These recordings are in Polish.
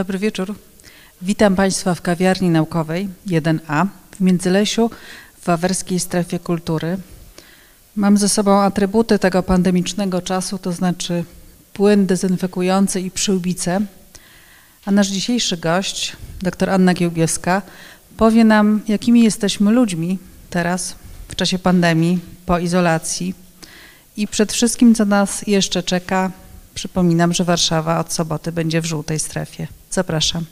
Dobry wieczór. Witam Państwa w kawiarni naukowej 1A w Międzylesiu w Wawerskiej Strefie Kultury. Mam ze sobą atrybuty tego pandemicznego czasu, to znaczy płyn dezynfekujący i przyłbice. A nasz dzisiejszy gość, dr Anna Giełbiewska, powie nam, jakimi jesteśmy ludźmi teraz, w czasie pandemii, po izolacji i przed wszystkim, co nas jeszcze czeka. Przypominam, że Warszawa od soboty będzie w żółtej strefie. Zapraszam.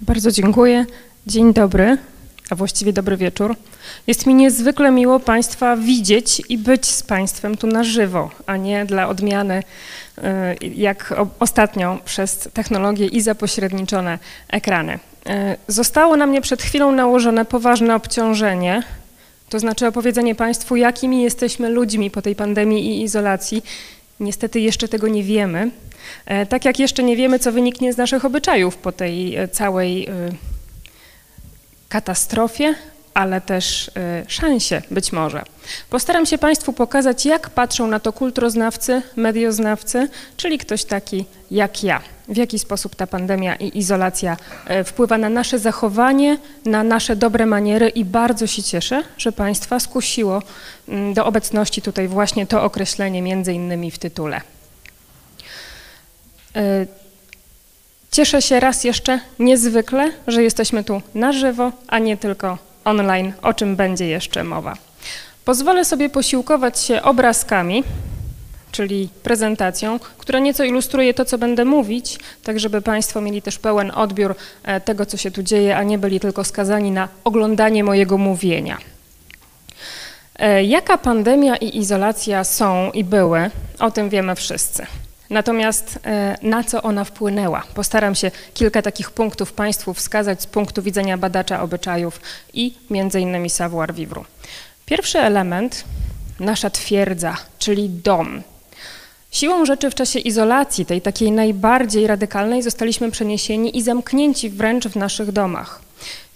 Bardzo dziękuję. Dzień dobry, a właściwie dobry wieczór. Jest mi niezwykle miło Państwa widzieć i być z Państwem tu na żywo, a nie dla odmiany, y, jak ostatnio przez technologię i zapośredniczone ekrany. Y, zostało na mnie przed chwilą nałożone poważne obciążenie, to znaczy opowiedzenie Państwu, jakimi jesteśmy ludźmi po tej pandemii i izolacji. Niestety jeszcze tego nie wiemy. E, tak jak jeszcze nie wiemy, co wyniknie z naszych obyczajów po tej e, całej e, katastrofie, ale też szansie być może. Postaram się Państwu pokazać, jak patrzą na to kulturoznawcy, medioznawcy, czyli ktoś taki jak ja. W jaki sposób ta pandemia i izolacja wpływa na nasze zachowanie, na nasze dobre maniery i bardzo się cieszę, że Państwa skusiło mm, do obecności tutaj właśnie to określenie między innymi w tytule. E, cieszę się raz jeszcze niezwykle, że jesteśmy tu na żywo, a nie tylko online, o czym będzie jeszcze mowa. Pozwolę sobie posiłkować się obrazkami, czyli prezentacją, która nieco ilustruje to, co będę mówić, tak żeby Państwo mieli też pełen odbiór e, tego, co się tu dzieje, a nie byli tylko skazani na oglądanie mojego mówienia. E, jaka pandemia i izolacja są i były, o tym wiemy wszyscy. Natomiast e, na co ona wpłynęła? Postaram się kilka takich punktów Państwu wskazać z punktu widzenia badacza obyczajów i między innymi savoir vivre. Pierwszy element, nasza twierdza, czyli dom. Siłą rzeczy w czasie izolacji, tej takiej najbardziej radykalnej, zostaliśmy przeniesieni i zamknięci wręcz w naszych domach.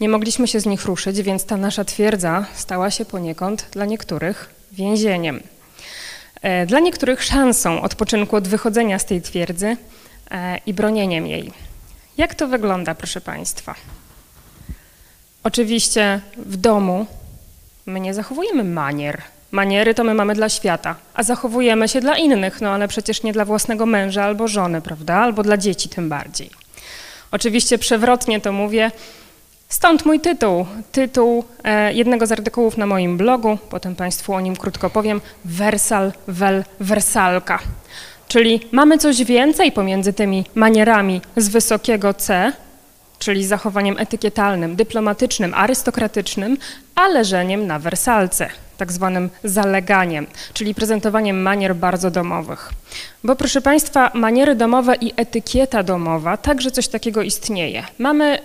Nie mogliśmy się z nich ruszyć, więc ta nasza twierdza stała się poniekąd dla niektórych więzieniem. E, dla niektórych szansą odpoczynku od wychodzenia z tej twierdzy e, i bronieniem jej. Jak to wygląda, proszę Państwa? Oczywiście w domu my nie zachowujemy manier. Maniery to my mamy dla świata, a zachowujemy się dla innych, no ale przecież nie dla własnego męża albo żony, prawda? Albo dla dzieci tym bardziej. Oczywiście przewrotnie to mówię, Stąd mój tytuł, tytuł e, jednego z artykułów na moim blogu, potem Państwu o nim krótko powiem, Wersal wel Wersalka. Czyli mamy coś więcej pomiędzy tymi manierami z wysokiego C, czyli zachowaniem etykietalnym, dyplomatycznym, arystokratycznym, a leżeniem na wersalce tak zwanym zaleganiem, czyli prezentowaniem manier bardzo domowych. Bo proszę Państwa, maniery domowe i etykieta domowa, także coś takiego istnieje. Mamy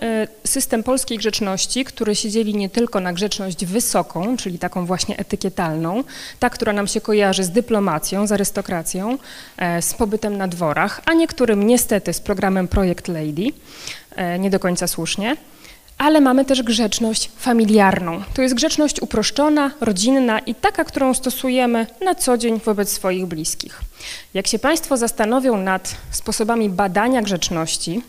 y, system polskiej grzeczności, który się dzieli nie tylko na grzeczność wysoką, czyli taką właśnie etykietalną, ta, która nam się kojarzy z dyplomacją, z arystokracją, e, z pobytem na dworach, a niektórym niestety z programem Projekt Lady, nie do końca słusznie ale mamy też grzeczność familiarną. To jest grzeczność uproszczona, rodzinna i taka, którą stosujemy na co dzień wobec swoich bliskich. Jak się Państwo zastanowią nad sposobami badania grzeczności,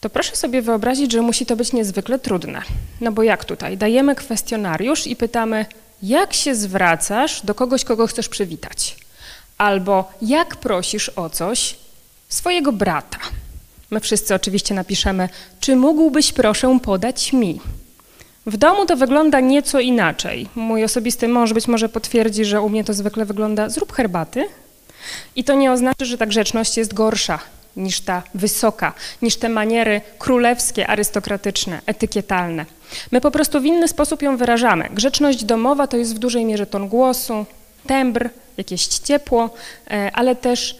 to proszę sobie wyobrazić, że musi to być niezwykle trudne. No bo jak tutaj? Dajemy kwestionariusz i pytamy, jak się zwracasz do kogoś, kogo chcesz przywitać? Albo jak prosisz o coś swojego brata? My wszyscy oczywiście napiszemy, czy mógłbyś proszę podać mi? W domu to wygląda nieco inaczej. Mój osobisty mąż być może potwierdzi, że u mnie to zwykle wygląda zrób herbaty. I to nie oznacza, że ta grzeczność jest gorsza niż ta wysoka, niż te maniery królewskie, arystokratyczne, etykietalne. My po prostu w inny sposób ją wyrażamy. Grzeczność domowa to jest w dużej mierze ton głosu, tembr, jakieś ciepło, e, ale też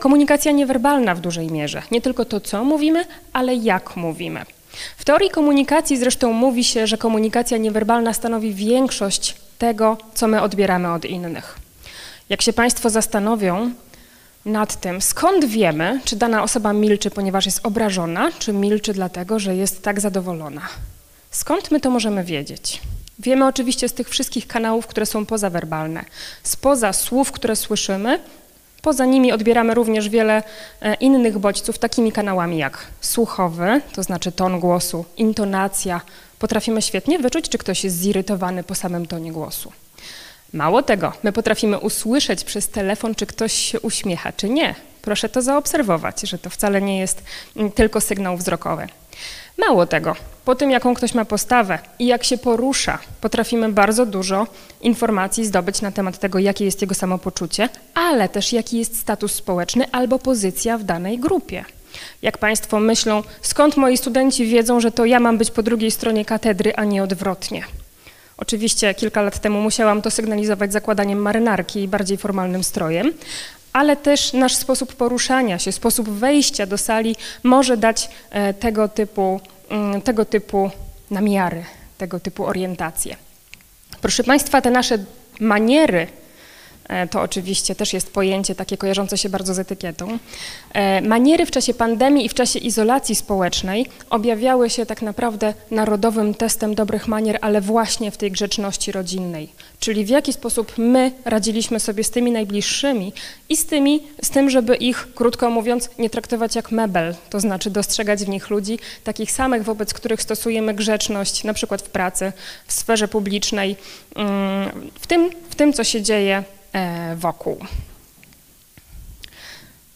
komunikacja niewerbalna w dużej mierze. Nie tylko to, co mówimy, ale jak mówimy. W teorii komunikacji zresztą mówi się, że komunikacja niewerbalna stanowi większość tego, co my odbieramy od innych. Jak się Państwo zastanowią nad tym, skąd wiemy, czy dana osoba milczy, ponieważ jest obrażona, czy milczy dlatego, że jest tak zadowolona? Skąd my to możemy wiedzieć? Wiemy oczywiście z tych wszystkich kanałów, które są pozawerbalne, spoza słów, które słyszymy, poza nimi odbieramy również wiele e, innych bodźców, takimi kanałami jak słuchowy, to znaczy ton głosu, intonacja. Potrafimy świetnie wyczuć, czy ktoś jest zirytowany po samym tonie głosu. Mało tego, my potrafimy usłyszeć przez telefon, czy ktoś się uśmiecha, czy nie. Proszę to zaobserwować, że to wcale nie jest mm, tylko sygnał wzrokowy. Mało tego, po tym jaką ktoś ma postawę i jak się porusza, potrafimy bardzo dużo informacji zdobyć na temat tego, jakie jest jego samopoczucie, ale też jaki jest status społeczny albo pozycja w danej grupie. Jak Państwo myślą, skąd moi studenci wiedzą, że to ja mam być po drugiej stronie katedry, a nie odwrotnie? Oczywiście kilka lat temu musiałam to sygnalizować zakładaniem marynarki i bardziej formalnym strojem, ale też nasz sposób poruszania się, sposób wejścia do sali może dać e, tego typu, mm, tego typu namiary, tego typu orientacje. Proszę Państwa, te nasze maniery to oczywiście też jest pojęcie takie kojarzące się bardzo z etykietą. E, maniery w czasie pandemii i w czasie izolacji społecznej objawiały się tak naprawdę narodowym testem dobrych manier, ale właśnie w tej grzeczności rodzinnej. Czyli w jaki sposób my radziliśmy sobie z tymi najbliższymi i z tymi, z tym, żeby ich, krótko mówiąc, nie traktować jak mebel, to znaczy dostrzegać w nich ludzi takich samych, wobec których stosujemy grzeczność, na przykład w pracy, w sferze publicznej, mm, w tym, w tym co się dzieje E, wokół.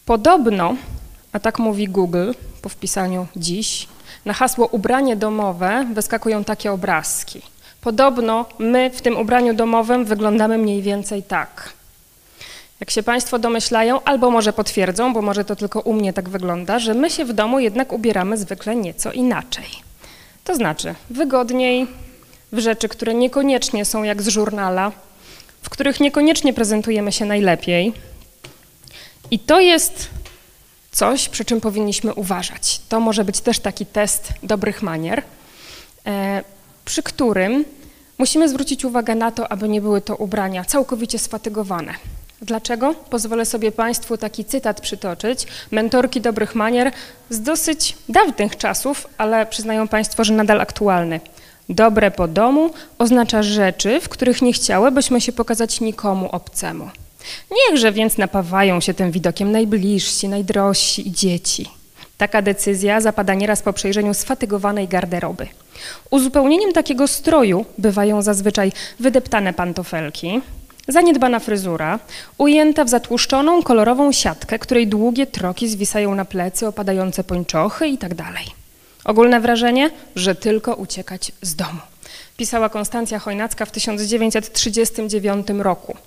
Podobno, a tak mówi Google po wpisaniu dziś, na hasło ubranie domowe wyskakują takie obrazki. Podobno my w tym ubraniu domowym wyglądamy mniej więcej tak. Jak się Państwo domyślają, albo może potwierdzą, bo może to tylko u mnie tak wygląda, że my się w domu jednak ubieramy zwykle nieco inaczej. To znaczy wygodniej, w rzeczy, które niekoniecznie są jak z żurnala, w których niekoniecznie prezentujemy się najlepiej. I to jest coś, przy czym powinniśmy uważać. To może być też taki test dobrych manier, e, przy którym musimy zwrócić uwagę na to, aby nie były to ubrania całkowicie sfatygowane. Dlaczego? Pozwolę sobie Państwu taki cytat przytoczyć, mentorki dobrych manier z dosyć dawnych czasów, ale przyznają Państwo, że nadal aktualny. Dobre po domu oznacza rzeczy, w których nie chciałybyśmy się pokazać nikomu obcemu. Niechże więc napawają się tym widokiem najbliżsi, najdrożsi i dzieci. Taka decyzja zapada nieraz po przejrzeniu sfatygowanej garderoby. Uzupełnieniem takiego stroju bywają zazwyczaj wydeptane pantofelki, zaniedbana fryzura, ujęta w zatłuszczoną kolorową siatkę, której długie troki zwisają na plecy, opadające pończochy itd. Ogólne wrażenie, że tylko uciekać z domu. Pisała Konstancja Chojnacka w 1939 roku.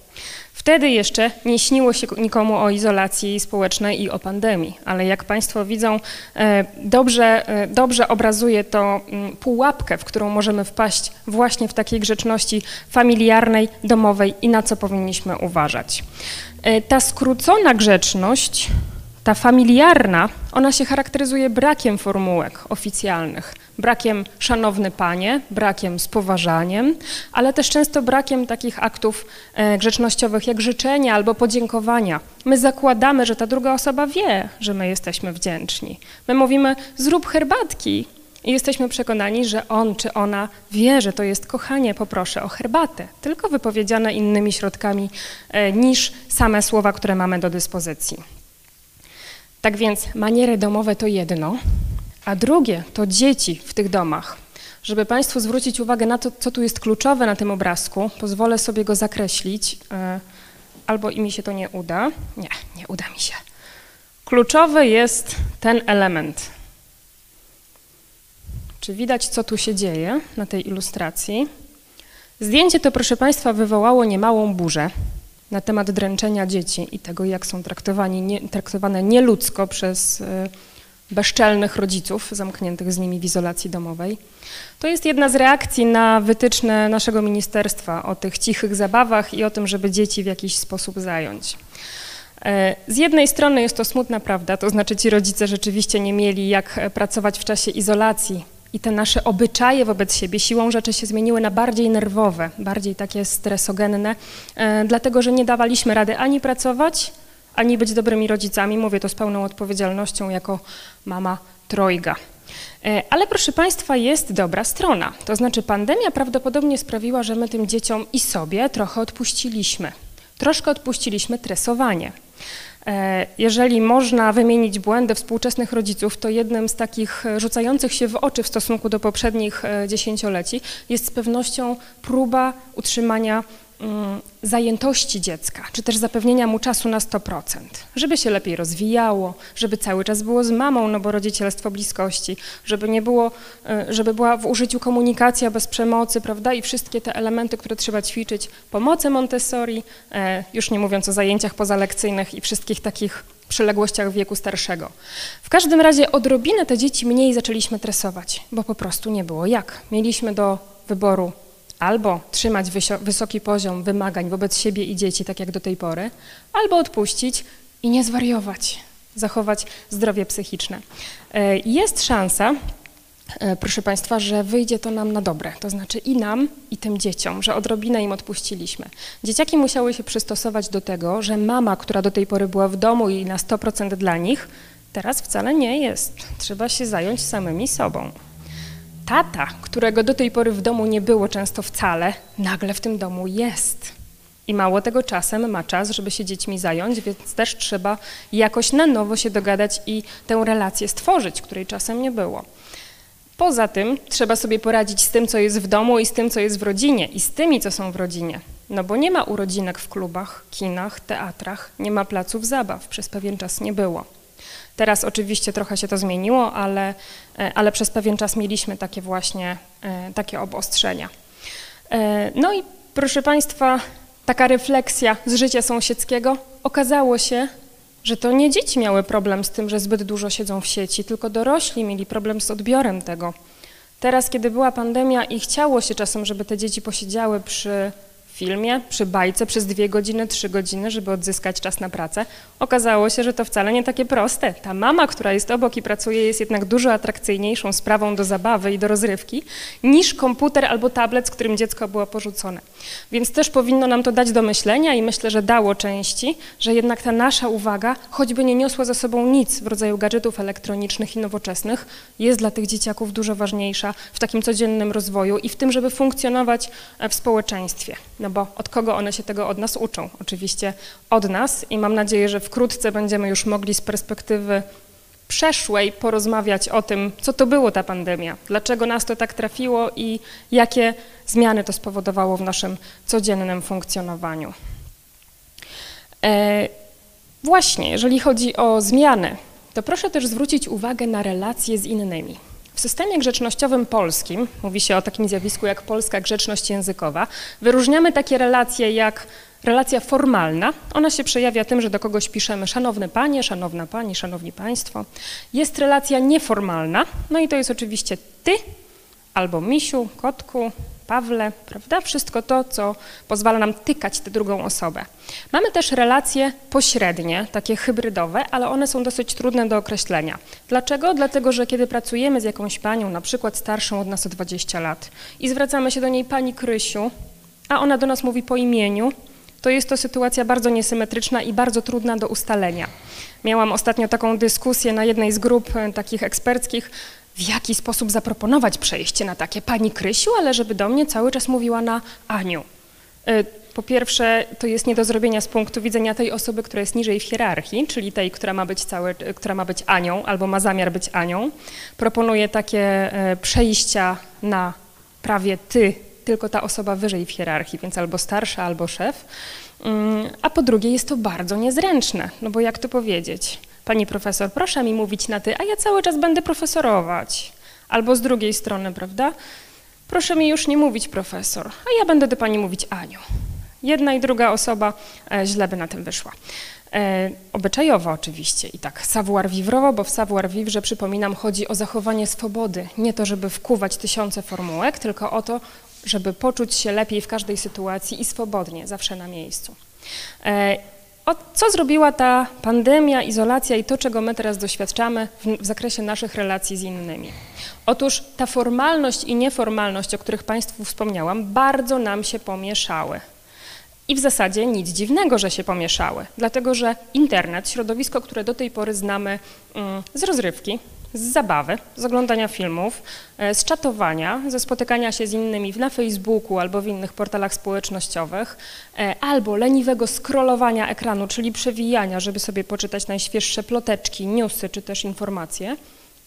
Wtedy jeszcze nie śniło się nikomu o izolacji społecznej i o pandemii, ale jak Państwo widzą, e, dobrze, e, dobrze obrazuje to mm, pułapkę, w którą możemy wpaść właśnie w takiej grzeczności familiarnej, domowej i na co powinniśmy uważać. E, ta skrócona grzeczność ta familiarna, ona się charakteryzuje brakiem formułek oficjalnych, brakiem szanowny panie, brakiem z poważaniem, ale też często brakiem takich aktów e, grzecznościowych jak życzenia albo podziękowania. My zakładamy, że ta druga osoba wie, że my jesteśmy wdzięczni. My mówimy zrób herbatki i jesteśmy przekonani, że on czy ona wie, że to jest kochanie, poproszę o herbatę, tylko wypowiedziane innymi środkami e, niż same słowa, które mamy do dyspozycji. Tak więc maniery domowe to jedno, a drugie to dzieci w tych domach. Żeby Państwu zwrócić uwagę na to, co tu jest kluczowe na tym obrazku, pozwolę sobie go zakreślić, e, albo i mi się to nie uda. Nie, nie uda mi się. Kluczowy jest ten element. Czy widać, co tu się dzieje na tej ilustracji? Zdjęcie to, proszę Państwa, wywołało niemałą burzę na temat dręczenia dzieci i tego, jak są traktowani, nie, traktowane nieludzko przez e, bezczelnych rodziców zamkniętych z nimi w izolacji domowej. To jest jedna z reakcji na wytyczne naszego ministerstwa o tych cichych zabawach i o tym, żeby dzieci w jakiś sposób zająć. E, z jednej strony jest to smutna prawda, to znaczy ci rodzice rzeczywiście nie mieli jak pracować w czasie izolacji i te nasze obyczaje wobec siebie siłą rzeczy się zmieniły na bardziej nerwowe, bardziej takie stresogenne, e, dlatego że nie dawaliśmy rady ani pracować, ani być dobrymi rodzicami. Mówię to z pełną odpowiedzialnością jako mama trojga. E, ale proszę Państwa, jest dobra strona. To znaczy pandemia prawdopodobnie sprawiła, że my tym dzieciom i sobie trochę odpuściliśmy. Troszkę odpuściliśmy tresowanie. E, jeżeli można wymienić błędy współczesnych rodziców, to jednym z takich rzucających się w oczy w stosunku do poprzednich e, dziesięcioleci jest z pewnością próba utrzymania zajętości dziecka, czy też zapewnienia mu czasu na 100%, żeby się lepiej rozwijało, żeby cały czas było z mamą, no bo rodzicielstwo bliskości, żeby nie było, e, żeby była w użyciu komunikacja bez przemocy, prawda, i wszystkie te elementy, które trzeba ćwiczyć, pomocy Montessori, e, już nie mówiąc o zajęciach pozalekcyjnych i wszystkich takich przyległościach wieku starszego. W każdym razie odrobinę te dzieci mniej zaczęliśmy tresować, bo po prostu nie było jak. Mieliśmy do wyboru albo trzymać wysoki poziom wymagań wobec siebie i dzieci, tak jak do tej pory, albo odpuścić i nie zwariować, zachować zdrowie psychiczne. E, jest szansa, e, proszę Państwa, że wyjdzie to nam na dobre, to znaczy i nam, i tym dzieciom, że odrobinę im odpuściliśmy. Dzieciaki musiały się przystosować do tego, że mama, która do tej pory była w domu i na 100% dla nich, teraz wcale nie jest. Trzeba się zająć samymi sobą. Tata, którego do tej pory w domu nie było często wcale, nagle w tym domu jest. I mało tego czasem ma czas, żeby się dziećmi zająć, więc też trzeba jakoś na nowo się dogadać i tę relację stworzyć, której czasem nie było. Poza tym trzeba sobie poradzić z tym, co jest w domu i z tym, co jest w rodzinie i z tymi, co są w rodzinie. No bo nie ma urodzinek w klubach, kinach, teatrach, nie ma placów zabaw, przez pewien czas nie było. Teraz oczywiście trochę się to zmieniło, ale, e, ale przez pewien czas mieliśmy takie właśnie e, takie obostrzenia. E, no i proszę Państwa, taka refleksja z życia sąsiedzkiego. Okazało się, że to nie dzieci miały problem z tym, że zbyt dużo siedzą w sieci, tylko dorośli mieli problem z odbiorem tego. Teraz, kiedy była pandemia i chciało się czasem, żeby te dzieci posiedziały przy filmie, przy bajce przez dwie godziny, trzy godziny, żeby odzyskać czas na pracę. Okazało się, że to wcale nie takie proste. Ta mama, która jest obok i pracuje, jest jednak dużo atrakcyjniejszą sprawą do zabawy i do rozrywki niż komputer albo tablet, z którym dziecko było porzucone. Więc też powinno nam to dać do myślenia i myślę, że dało części, że jednak ta nasza uwaga, choćby nie niosła za sobą nic w rodzaju gadżetów elektronicznych i nowoczesnych, jest dla tych dzieciaków dużo ważniejsza w takim codziennym rozwoju i w tym, żeby funkcjonować w społeczeństwie no bo od kogo one się tego od nas uczą? Oczywiście od nas i mam nadzieję, że wkrótce będziemy już mogli z perspektywy przeszłej porozmawiać o tym, co to było ta pandemia, dlaczego nas to tak trafiło i jakie zmiany to spowodowało w naszym codziennym funkcjonowaniu. E, właśnie, jeżeli chodzi o zmiany, to proszę też zwrócić uwagę na relacje z innymi. W systemie grzecznościowym polskim, mówi się o takim zjawisku jak polska grzeczność językowa, wyróżniamy takie relacje jak relacja formalna. Ona się przejawia tym, że do kogoś piszemy szanowny panie, szanowna pani, szanowni państwo. Jest relacja nieformalna, no i to jest oczywiście ty albo misiu, kotku, Pawle, prawda? Wszystko to, co pozwala nam tykać tę drugą osobę. Mamy też relacje pośrednie, takie hybrydowe, ale one są dosyć trudne do określenia. Dlaczego? Dlatego, że kiedy pracujemy z jakąś panią, na przykład starszą od nas o 20 lat i zwracamy się do niej pani Krysiu, a ona do nas mówi po imieniu, to jest to sytuacja bardzo niesymetryczna i bardzo trudna do ustalenia. Miałam ostatnio taką dyskusję na jednej z grup e, takich eksperckich, w jaki sposób zaproponować przejście na takie pani Krysiu, ale żeby do mnie cały czas mówiła na Aniu. E, po pierwsze, to jest nie do zrobienia z punktu widzenia tej osoby, która jest niżej w hierarchii, czyli tej, która ma być, która ma być Anią albo ma zamiar być Anią. Proponuję takie e, przejścia na prawie ty, tylko ta osoba wyżej w hierarchii, więc albo starsza, albo szef. Mm, a po drugie, jest to bardzo niezręczne, no bo jak to powiedzieć? Pani profesor, proszę mi mówić na ty, a ja cały czas będę profesorować. Albo z drugiej strony, prawda? Proszę mi już nie mówić profesor, a ja będę do pani mówić Aniu. Jedna i druga osoba e, źle by na tym wyszła. E, obyczajowo oczywiście i tak savoir vivre, bo w savoir vivre, przypominam, chodzi o zachowanie swobody. Nie to, żeby wkuwać tysiące formułek, tylko o to, żeby poczuć się lepiej w każdej sytuacji i swobodnie, zawsze na miejscu. E, co zrobiła ta pandemia, izolacja i to, czego my teraz doświadczamy w, w, zakresie naszych relacji z innymi? Otóż ta formalność i nieformalność, o których Państwu wspomniałam, bardzo nam się pomieszały. I w zasadzie nic dziwnego, że się pomieszały, dlatego że internet, środowisko, które do tej pory znamy mm, z rozrywki, z zabawy, z oglądania filmów, e, z czatowania, ze spotykania się z innymi na Facebooku albo w innych portalach społecznościowych, e, albo leniwego scrollowania ekranu, czyli przewijania, żeby sobie poczytać najświeższe ploteczki, newsy czy też informacje,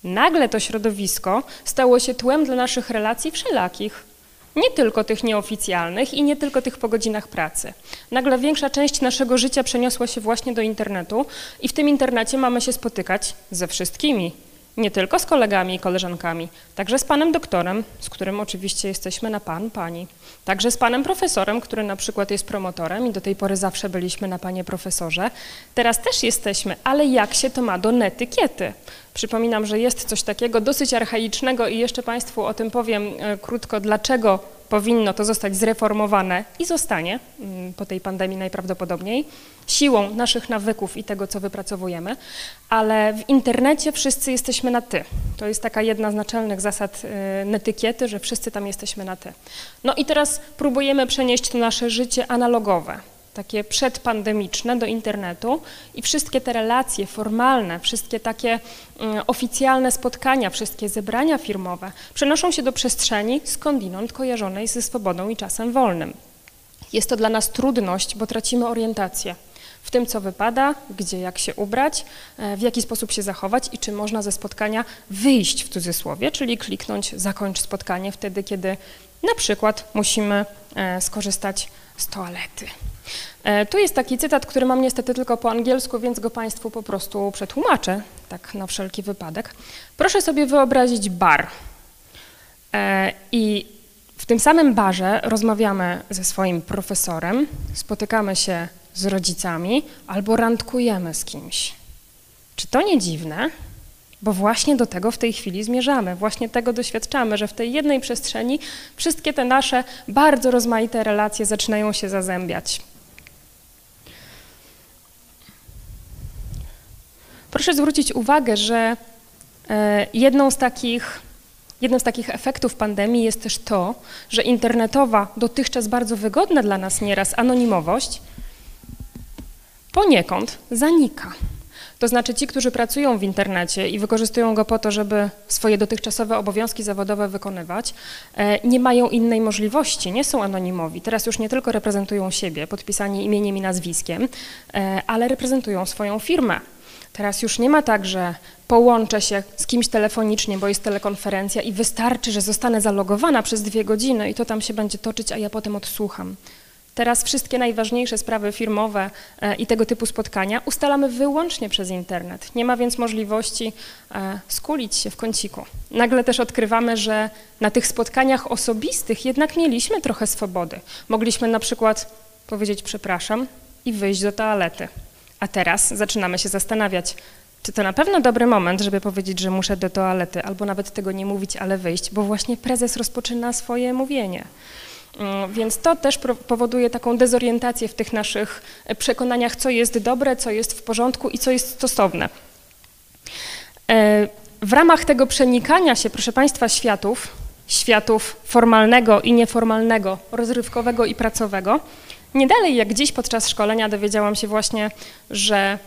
nagle to środowisko stało się tłem dla naszych relacji wszelakich. Nie tylko tych nieoficjalnych i nie tylko tych po godzinach pracy. Nagle większa część naszego życia przeniosła się właśnie do internetu i w tym internecie mamy się spotykać ze wszystkimi, nie tylko z kolegami i koleżankami, także z panem doktorem, z którym oczywiście jesteśmy na pan, pani, także z panem profesorem, który na przykład jest promotorem i do tej pory zawsze byliśmy na panie profesorze. Teraz też jesteśmy, ale jak się to ma do netykiety? Przypominam, że jest coś takiego dosyć archaicznego i jeszcze Państwu o tym powiem e, krótko, dlaczego powinno to zostać zreformowane i zostanie mm, po tej pandemii najprawdopodobniej, siłą naszych nawyków i tego, co wypracowujemy, ale w internecie wszyscy jesteśmy na ty. To jest taka jedna z naczelnych zasad e, netykiety, że wszyscy tam jesteśmy na ty. No i teraz próbujemy przenieść to nasze życie analogowe takie przedpandemiczne do internetu i wszystkie te relacje formalne, wszystkie takie mm, oficjalne spotkania, wszystkie zebrania firmowe przenoszą się do przestrzeni skądinąd kojarzonej ze swobodą i czasem wolnym. Jest to dla nas trudność, bo tracimy orientację w tym, co wypada, gdzie, jak się ubrać, e, w jaki sposób się zachować i czy można ze spotkania wyjść w cudzysłowie, czyli kliknąć zakończ spotkanie wtedy, kiedy na przykład musimy e, skorzystać z toalety. E, tu jest taki cytat, który mam niestety tylko po angielsku, więc go Państwu po prostu przetłumaczę, tak na wszelki wypadek. Proszę sobie wyobrazić bar. E, I w tym samym barze rozmawiamy ze swoim profesorem, spotykamy się z rodzicami albo randkujemy z kimś. Czy to nie dziwne? Bo właśnie do tego w tej chwili zmierzamy, właśnie tego doświadczamy, że w tej jednej przestrzeni wszystkie te nasze bardzo rozmaite relacje zaczynają się zazębiać. Proszę zwrócić uwagę, że e, jedną z takich, jednym z takich efektów pandemii jest też to, że internetowa, dotychczas bardzo wygodna dla nas nieraz anonimowość poniekąd zanika. To znaczy ci, którzy pracują w internecie i wykorzystują go po to, żeby swoje dotychczasowe obowiązki zawodowe wykonywać, e, nie mają innej możliwości, nie są anonimowi. Teraz już nie tylko reprezentują siebie, podpisani imieniem i nazwiskiem, e, ale reprezentują swoją firmę. Teraz już nie ma tak, że połączę się z kimś telefonicznie, bo jest telekonferencja i wystarczy, że zostanę zalogowana przez dwie godziny i to tam się będzie toczyć, a ja potem odsłucham. Teraz wszystkie najważniejsze sprawy firmowe e, i tego typu spotkania ustalamy wyłącznie przez internet. Nie ma więc możliwości e, skulić się w kąciku. Nagle też odkrywamy, że na tych spotkaniach osobistych jednak mieliśmy trochę swobody. Mogliśmy na przykład powiedzieć przepraszam i wyjść do toalety. A teraz zaczynamy się zastanawiać, czy to na pewno dobry moment, żeby powiedzieć, że muszę do toalety, albo nawet tego nie mówić, ale wyjść, bo właśnie prezes rozpoczyna swoje mówienie. Mm, więc to też powoduje taką dezorientację w tych naszych przekonaniach, co jest dobre, co jest w porządku i co jest stosowne. E, w ramach tego przenikania się, proszę Państwa, światów, światów formalnego i nieformalnego, rozrywkowego i pracowego, nie dalej jak dziś podczas szkolenia dowiedziałam się właśnie, że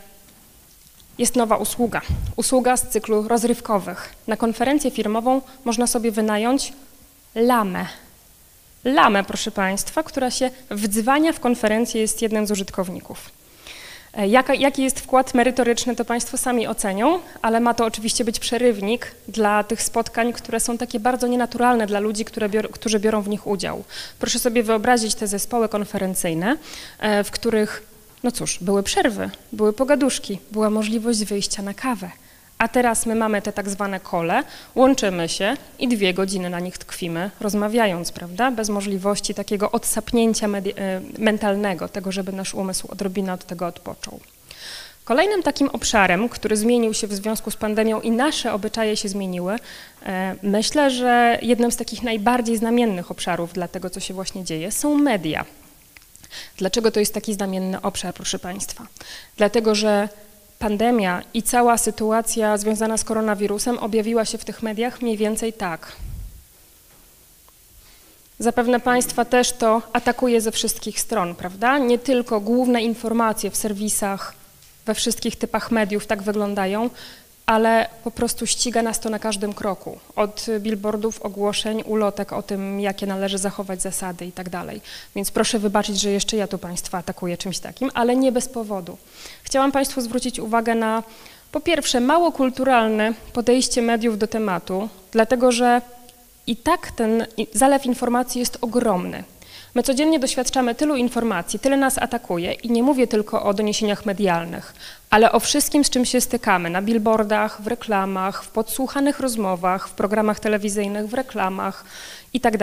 jest nowa usługa. Usługa z cyklu rozrywkowych. Na konferencję firmową można sobie wynająć lamę. Lamę, proszę Państwa, która się wdzwania w konferencję, jest jednym z użytkowników. E, jaka, jaki jest wkład merytoryczny, to Państwo sami ocenią, ale ma to oczywiście być przerywnik dla tych spotkań, które są takie bardzo nienaturalne dla ludzi, bior, którzy biorą w nich udział. Proszę sobie wyobrazić te zespoły konferencyjne, e, w których, no cóż, były przerwy, były pogaduszki, była możliwość wyjścia na kawę. A teraz my mamy te tak zwane kole, łączymy się i dwie godziny na nich tkwimy, rozmawiając, prawda? Bez możliwości takiego odsapnięcia e, mentalnego, tego, żeby nasz umysł odrobinę od tego odpoczął. Kolejnym takim obszarem, który zmienił się w związku z pandemią i nasze obyczaje się zmieniły, e, myślę, że jednym z takich najbardziej znamiennych obszarów dla tego, co się właśnie dzieje, są media. Dlaczego to jest taki znamienny obszar, proszę Państwa? Dlatego, że pandemia i cała sytuacja związana z koronawirusem objawiła się w tych mediach mniej więcej tak. Zapewne Państwa też to atakuje ze wszystkich stron, prawda? Nie tylko główne informacje w serwisach, we wszystkich typach mediów tak wyglądają, ale po prostu ściga nas to na każdym kroku. Od billboardów, ogłoszeń, ulotek o tym, jakie należy zachować zasady i tak dalej. Więc proszę wybaczyć, że jeszcze ja tu Państwa atakuję czymś takim, ale nie bez powodu. Chciałam Państwu zwrócić uwagę na po pierwsze mało kulturalne podejście mediów do tematu, dlatego że i tak ten zalew informacji jest ogromny. My codziennie doświadczamy tylu informacji, tyle nas atakuje i nie mówię tylko o doniesieniach medialnych, ale o wszystkim, z czym się stykamy na billboardach, w reklamach, w podsłuchanych rozmowach, w programach telewizyjnych, w reklamach i tak.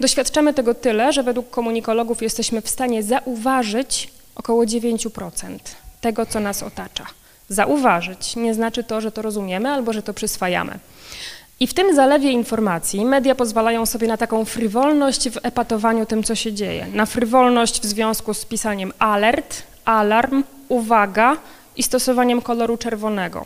Doświadczamy tego tyle, że według komunikologów jesteśmy w stanie zauważyć około 9% tego, co nas otacza. Zauważyć nie znaczy to, że to rozumiemy albo że to przyswajamy. I w tym zalewie informacji media pozwalają sobie na taką frywolność w epatowaniu tym, co się dzieje. Na frywolność w związku z pisaniem alert, alarm, uwaga i stosowaniem koloru czerwonego.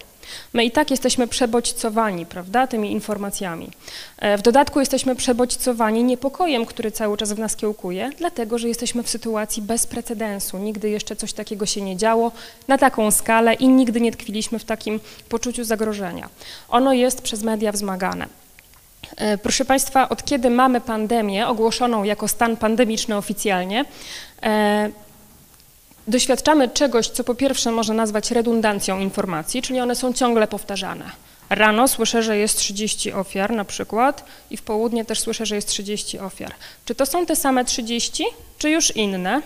My i tak jesteśmy przebodźcowani, prawda, tymi informacjami. E, w dodatku jesteśmy przebodźcowani niepokojem, który cały czas w nas kiełkuje, dlatego że jesteśmy w sytuacji bez precedensu. Nigdy jeszcze coś takiego się nie działo na taką skalę i nigdy nie tkwiliśmy w takim poczuciu zagrożenia. Ono jest przez media wzmagane. E, proszę Państwa, od kiedy mamy pandemię ogłoszoną jako stan pandemiczny oficjalnie, e, doświadczamy czegoś, co po pierwsze można nazwać redundancją informacji, czyli one są ciągle powtarzane. Rano słyszę, że jest 30 ofiar na przykład i w południe też słyszę, że jest 30 ofiar. Czy to są te same 30, czy już inne?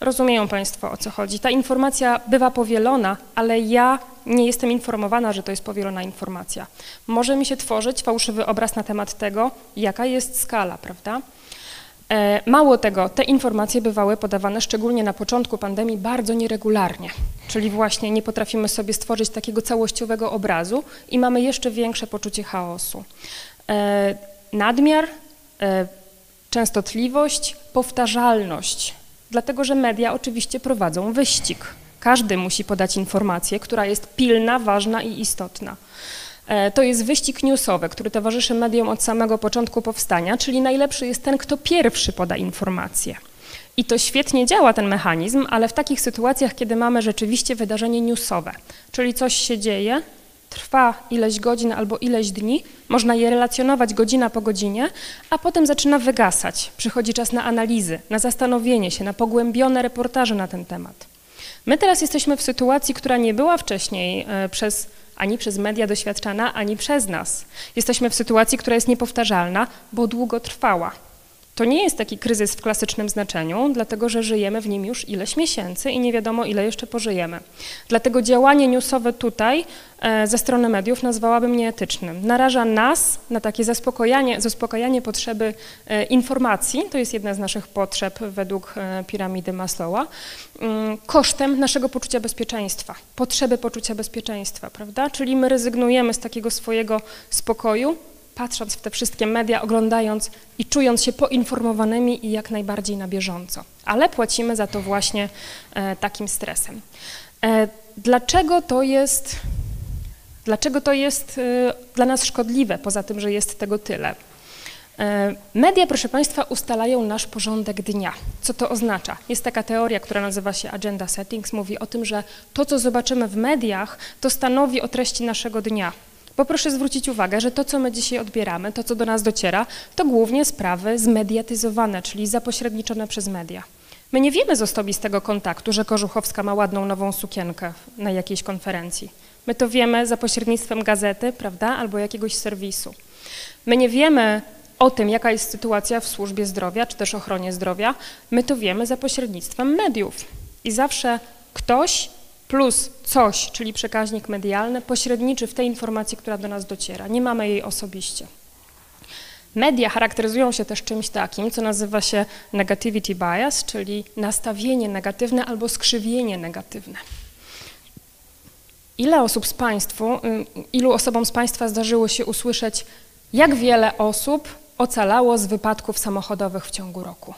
Rozumieją Państwo o co chodzi. Ta informacja bywa powielona, ale ja nie jestem informowana, że to jest powielona informacja. Może mi się tworzyć fałszywy obraz na temat tego, jaka jest skala, prawda? E, mało tego, te informacje bywały podawane szczególnie na początku pandemii bardzo nieregularnie, czyli właśnie nie potrafimy sobie stworzyć takiego całościowego obrazu i mamy jeszcze większe poczucie chaosu. E, nadmiar, e, częstotliwość, powtarzalność, dlatego że media oczywiście prowadzą wyścig. Każdy musi podać informację, która jest pilna, ważna i istotna. E, to jest wyścig newsowy, który towarzyszy mediom od samego początku powstania, czyli najlepszy jest ten, kto pierwszy poda informację. I to świetnie działa ten mechanizm, ale w takich sytuacjach, kiedy mamy rzeczywiście wydarzenie newsowe, czyli coś się dzieje, trwa ileś godzin albo ileś dni, można je relacjonować godzina po godzinie, a potem zaczyna wygasać. Przychodzi czas na analizy, na zastanowienie się, na pogłębione reportaże na ten temat. My teraz jesteśmy w sytuacji, która nie była wcześniej e, przez ani przez media doświadczana, ani przez nas. Jesteśmy w sytuacji, która jest niepowtarzalna, bo długo trwała. To nie jest taki kryzys w klasycznym znaczeniu, dlatego że żyjemy w nim już ileś miesięcy i nie wiadomo, ile jeszcze pożyjemy. Dlatego działanie newsowe tutaj e, ze strony mediów nazwałabym nieetycznym. Naraża nas na takie zaspokajanie potrzeby e, informacji, to jest jedna z naszych potrzeb według e, piramidy Maslowa, mm, kosztem naszego poczucia bezpieczeństwa, potrzeby poczucia bezpieczeństwa, prawda? Czyli my rezygnujemy z takiego swojego spokoju, patrząc w te wszystkie media, oglądając i czując się poinformowanymi i jak najbardziej na bieżąco. Ale płacimy za to właśnie e, takim stresem. E, dlaczego to jest, dlaczego to jest e, dla nas szkodliwe, poza tym, że jest tego tyle? Media, proszę Państwa, ustalają nasz porządek dnia. Co to oznacza? Jest taka teoria, która nazywa się agenda settings, mówi o tym, że to, co zobaczymy w mediach, to stanowi o treści naszego dnia. Bo proszę zwrócić uwagę, że to, co my dzisiaj odbieramy, to, co do nas dociera, to głównie sprawy zmediatyzowane, czyli zapośredniczone przez media. My nie wiemy z osobistego kontaktu, że Kożuchowska ma ładną nową sukienkę na jakiejś konferencji. My to wiemy za pośrednictwem gazety, prawda, albo jakiegoś serwisu. My nie wiemy o tym, jaka jest sytuacja w służbie zdrowia, czy też ochronie zdrowia. My to wiemy za pośrednictwem mediów. I zawsze ktoś plus coś, czyli przekaźnik medialny, pośredniczy w tej informacji, która do nas dociera. Nie mamy jej osobiście. Media charakteryzują się też czymś takim, co nazywa się negativity bias, czyli nastawienie negatywne albo skrzywienie negatywne. Ile osób z Państwu, y, ilu osobom z Państwa zdarzyło się usłyszeć, jak wiele osób ocalało z wypadków samochodowych w ciągu roku?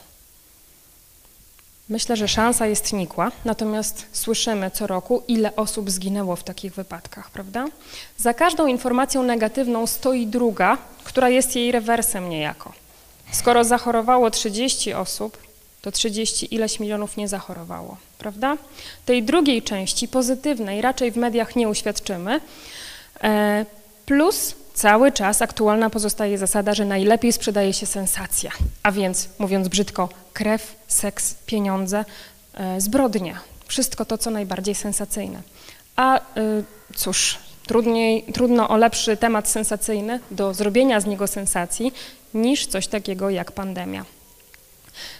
Myślę, że szansa jest nikła, natomiast słyszymy co roku, ile osób zginęło w takich wypadkach, prawda? Za każdą informacją negatywną stoi druga, która jest jej rewersem niejako. Skoro zachorowało 30 osób, to 30 ileś milionów nie zachorowało, prawda? Tej drugiej części, pozytywnej, raczej w mediach nie uświadczymy, E, plus cały czas aktualna pozostaje zasada, że najlepiej sprzedaje się sensacja, a więc mówiąc brzydko, krew, seks, pieniądze, e, zbrodnia, wszystko to, co najbardziej sensacyjne. A cóż, trudniej, trudno o lepszy temat sensacyjny do zrobienia z niego sensacji niż coś takiego jak pandemia.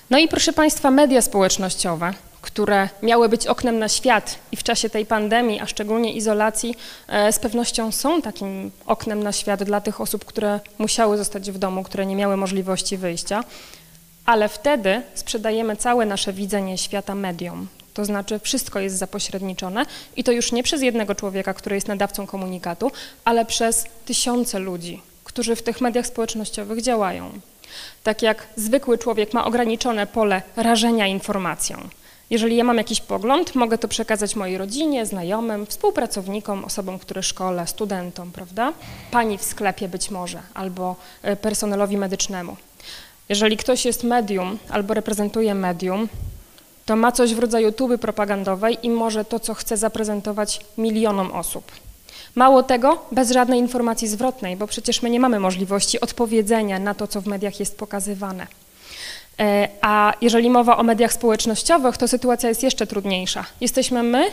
No i proszę Państwa, media społecznościowe, które miały być oknem na świat i w czasie tej pandemii, a szczególnie izolacji, e, z pewnością są takim oknem na świat dla tych osób, które musiały zostać w domu, które nie miały możliwości wyjścia, ale wtedy sprzedajemy całe nasze widzenie świata mediom. To znaczy wszystko jest zapośredniczone i to już nie przez jednego człowieka, który jest nadawcą komunikatu, ale przez tysiące ludzi, którzy w tych mediach społecznościowych działają. Tak jak zwykły człowiek ma ograniczone pole rażenia informacją. Jeżeli ja mam jakiś pogląd, mogę to przekazać mojej rodzinie, znajomym, współpracownikom, osobom, które szkole, studentom, prawda? Pani w sklepie być może, albo e, personelowi medycznemu. Jeżeli ktoś jest medium albo reprezentuje medium, to ma coś w rodzaju tuby propagandowej i może to, co chce zaprezentować milionom osób. Mało tego, bez żadnej informacji zwrotnej, bo przecież my nie mamy możliwości odpowiedzenia na to, co w mediach jest pokazywane. E, a jeżeli mowa o mediach społecznościowych, to sytuacja jest jeszcze trudniejsza. Jesteśmy my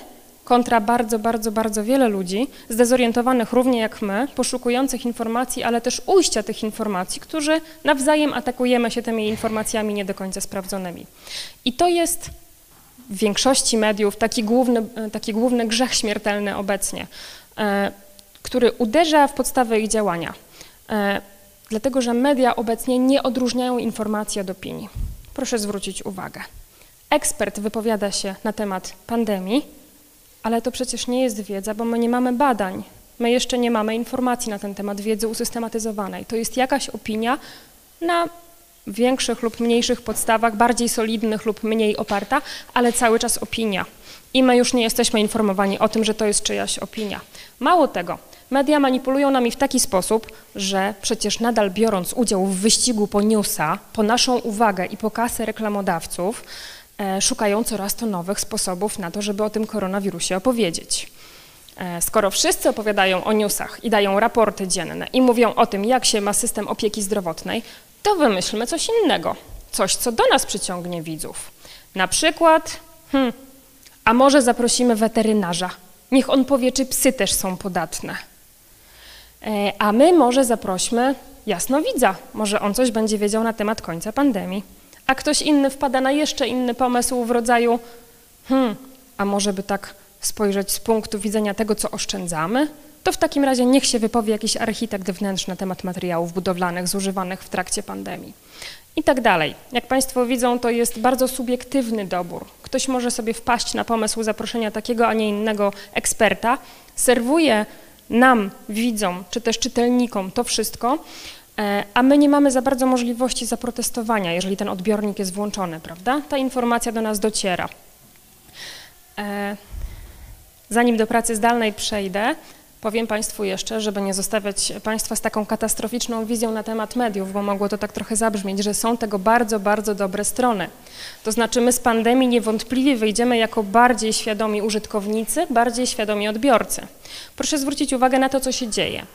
kontra bardzo, bardzo, bardzo wiele ludzi, zdezorientowanych równie jak my, poszukujących informacji, ale też ujścia tych informacji, którzy nawzajem atakujemy się tymi informacjami nie do końca sprawdzonymi. I to jest w większości mediów taki główny, taki główny grzech śmiertelny obecnie. E, który uderza w podstawę ich działania. Dlatego, że media obecnie nie odróżniają informacji od opinii. Proszę zwrócić uwagę. Ekspert wypowiada się na temat pandemii, ale to przecież nie jest wiedza, bo my nie mamy badań. My jeszcze nie mamy informacji na ten temat, wiedzy usystematyzowanej. To jest jakaś opinia na większych lub mniejszych podstawach, bardziej solidnych lub mniej oparta, ale cały czas opinia i my już nie jesteśmy informowani o tym, że to jest czyjaś opinia. Mało tego, media manipulują nami w taki sposób, że przecież nadal biorąc udział w wyścigu po newsa, po naszą uwagę i po kasę reklamodawców, e, szukają coraz to nowych sposobów na to, żeby o tym koronawirusie opowiedzieć. E, skoro wszyscy opowiadają o newsach i dają raporty dzienne i mówią o tym, jak się ma system opieki zdrowotnej, to wymyślmy coś innego, coś, co do nas przyciągnie widzów. Na przykład, hmm, a może zaprosimy weterynarza? Niech on powie, czy psy też są podatne. E, a my może zaprośmy jasnowidza. Może on coś będzie wiedział na temat końca pandemii. A ktoś inny wpada na jeszcze inny pomysł w rodzaju, hmm, a może by tak spojrzeć z punktu widzenia tego, co oszczędzamy? To w takim razie niech się wypowie jakiś architekt wnętrzny na temat materiałów budowlanych zużywanych w trakcie pandemii i tak dalej. Jak Państwo widzą, to jest bardzo subiektywny dobór. Ktoś może sobie wpaść na pomysł zaproszenia takiego, a nie innego eksperta, serwuje nam, widzom, czy też czytelnikom to wszystko, e, a my nie mamy za bardzo możliwości zaprotestowania, jeżeli ten odbiornik jest włączony, prawda? Ta informacja do nas dociera. E, zanim do pracy zdalnej przejdę, Powiem Państwu jeszcze, żeby nie zostawiać Państwa z taką katastroficzną wizją na temat mediów, bo mogło to tak trochę zabrzmieć, że są tego bardzo, bardzo dobre strony. To znaczy my z pandemii niewątpliwie wyjdziemy jako bardziej świadomi użytkownicy, bardziej świadomi odbiorcy. Proszę zwrócić uwagę na to, co się dzieje.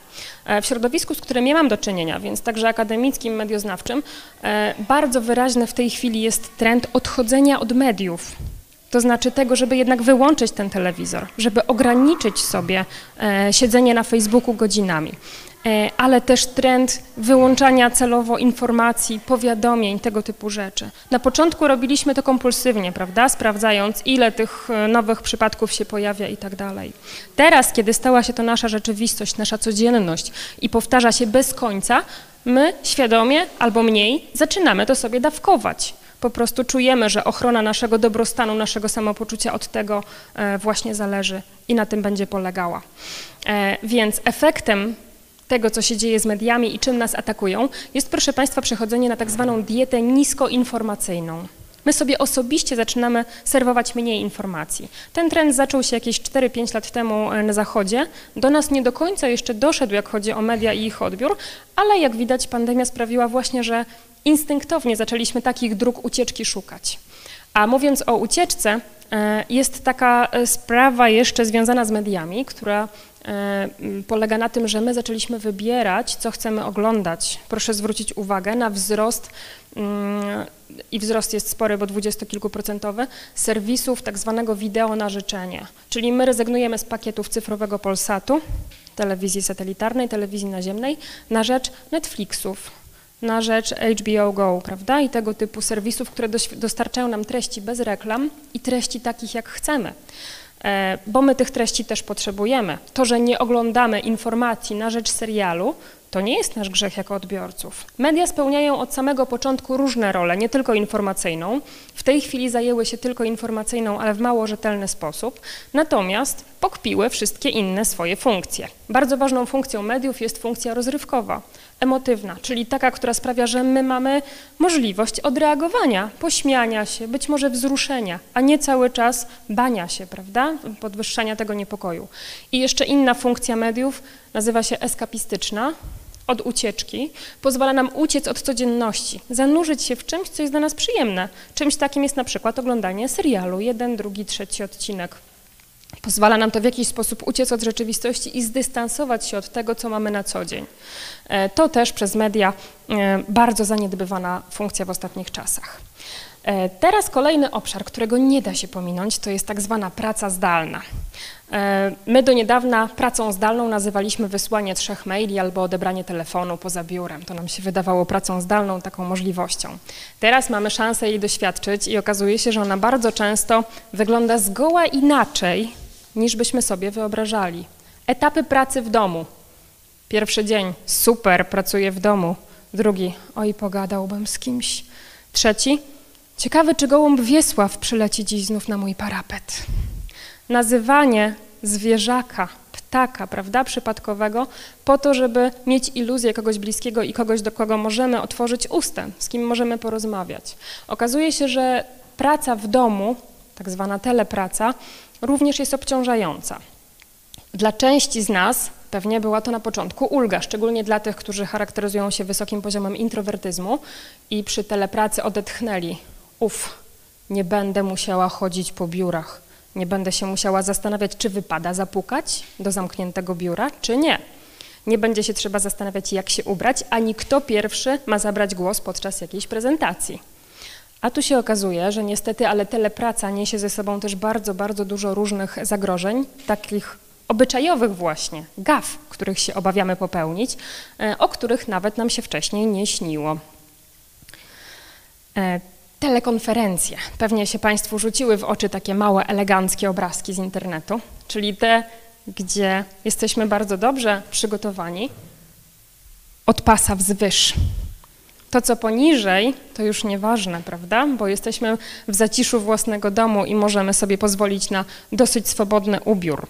E, w środowisku, z którym ja mam do czynienia, więc także akademickim, medioznawczym, e, bardzo wyraźny w tej chwili jest trend odchodzenia od mediów. To znaczy tego, żeby jednak wyłączyć ten telewizor, żeby ograniczyć sobie e, siedzenie na Facebooku godzinami, e, ale też trend wyłączania celowo informacji, powiadomień, tego typu rzeczy. Na początku robiliśmy to kompulsywnie, prawda, sprawdzając ile tych e, nowych przypadków się pojawia i tak dalej. Teraz, kiedy stała się to nasza rzeczywistość, nasza codzienność i powtarza się bez końca, my świadomie albo mniej zaczynamy to sobie dawkować po prostu czujemy, że ochrona naszego dobrostanu, naszego samopoczucia od tego e, właśnie zależy i na tym będzie polegała. E, więc efektem tego, co się dzieje z mediami i czym nas atakują, jest, proszę Państwa, przechodzenie na tak zwaną dietę niskoinformacyjną. My sobie osobiście zaczynamy serwować mniej informacji. Ten trend zaczął się jakieś 4-5 lat temu e, na Zachodzie. Do nas nie do końca jeszcze doszedł, jak chodzi o media i ich odbiór, ale jak widać pandemia sprawiła właśnie, że instynktownie zaczęliśmy takich dróg ucieczki szukać. A mówiąc o ucieczce, e, jest taka e, sprawa jeszcze związana z mediami, która e, polega na tym, że my zaczęliśmy wybierać, co chcemy oglądać. Proszę zwrócić uwagę na wzrost mm, i wzrost jest spory, bo dwudziestokilkuprocentowy, serwisów tak zwanego wideo na życzenie. Czyli my rezygnujemy z pakietów cyfrowego Polsatu, telewizji satelitarnej, telewizji naziemnej, na rzecz Netflixów, na rzecz HBO Go, prawda? I tego typu serwisów, które dostarczają nam treści bez reklam i treści takich, jak chcemy. E, bo my tych treści też potrzebujemy. To, że nie oglądamy informacji na rzecz serialu, to nie jest nasz grzech jako odbiorców. Media spełniają od samego początku różne role, nie tylko informacyjną. W tej chwili zajęły się tylko informacyjną, ale w mało rzetelny sposób. Natomiast pokpiły wszystkie inne swoje funkcje. Bardzo ważną funkcją mediów jest funkcja rozrywkowa, emotywna, czyli taka, która sprawia, że my mamy możliwość odreagowania, pośmiania się, być może wzruszenia, a nie cały czas bania się, prawda, podwyższania tego niepokoju. I jeszcze inna funkcja mediów nazywa się eskapistyczna, od ucieczki, pozwala nam uciec od codzienności, zanurzyć się w czymś, co jest dla nas przyjemne. Czymś takim jest na przykład oglądanie serialu, jeden, drugi, trzeci odcinek. Pozwala nam to w jakiś sposób uciec od rzeczywistości i zdystansować się od tego, co mamy na co dzień. E, to też przez media e, bardzo zaniedbywana funkcja w ostatnich czasach. E, teraz kolejny obszar, którego nie da się pominąć, to jest tak zwana praca zdalna. E, my do niedawna pracą zdalną nazywaliśmy wysłanie trzech maili albo odebranie telefonu poza biurem. To nam się wydawało pracą zdalną taką możliwością. Teraz mamy szansę jej doświadczyć i okazuje się, że ona bardzo często wygląda zgoła inaczej, niż byśmy sobie wyobrażali. Etapy pracy w domu. Pierwszy dzień, super, pracuję w domu. Drugi, oj, pogadałbym z kimś. Trzeci, ciekawy, czy gołąb Wiesław przyleci dziś znów na mój parapet nazywanie zwierzaka, ptaka, prawda, przypadkowego, po to, żeby mieć iluzję kogoś bliskiego i kogoś, do kogo możemy otworzyć ustę, z kim możemy porozmawiać. Okazuje się, że praca w domu, tak zwana telepraca, również jest obciążająca. Dla części z nas pewnie była to na początku ulga, szczególnie dla tych, którzy charakteryzują się wysokim poziomem introwertyzmu i przy telepracy odetchnęli. Uf, nie będę musiała chodzić po biurach nie będę się musiała zastanawiać, czy wypada zapukać do zamkniętego biura, czy nie. Nie będzie się trzeba zastanawiać, jak się ubrać, ani kto pierwszy ma zabrać głos podczas jakiejś prezentacji. A tu się okazuje, że niestety, ale telepraca niesie ze sobą też bardzo, bardzo dużo różnych zagrożeń, takich obyczajowych właśnie, gaf, których się obawiamy popełnić, e, o których nawet nam się wcześniej nie śniło. Telekonferencje. Pewnie się Państwu rzuciły w oczy takie małe, eleganckie obrazki z internetu, czyli te, gdzie jesteśmy bardzo dobrze przygotowani od pasa wzwyż. To, co poniżej, to już nieważne, prawda? Bo jesteśmy w zaciszu własnego domu i możemy sobie pozwolić na dosyć swobodny ubiór.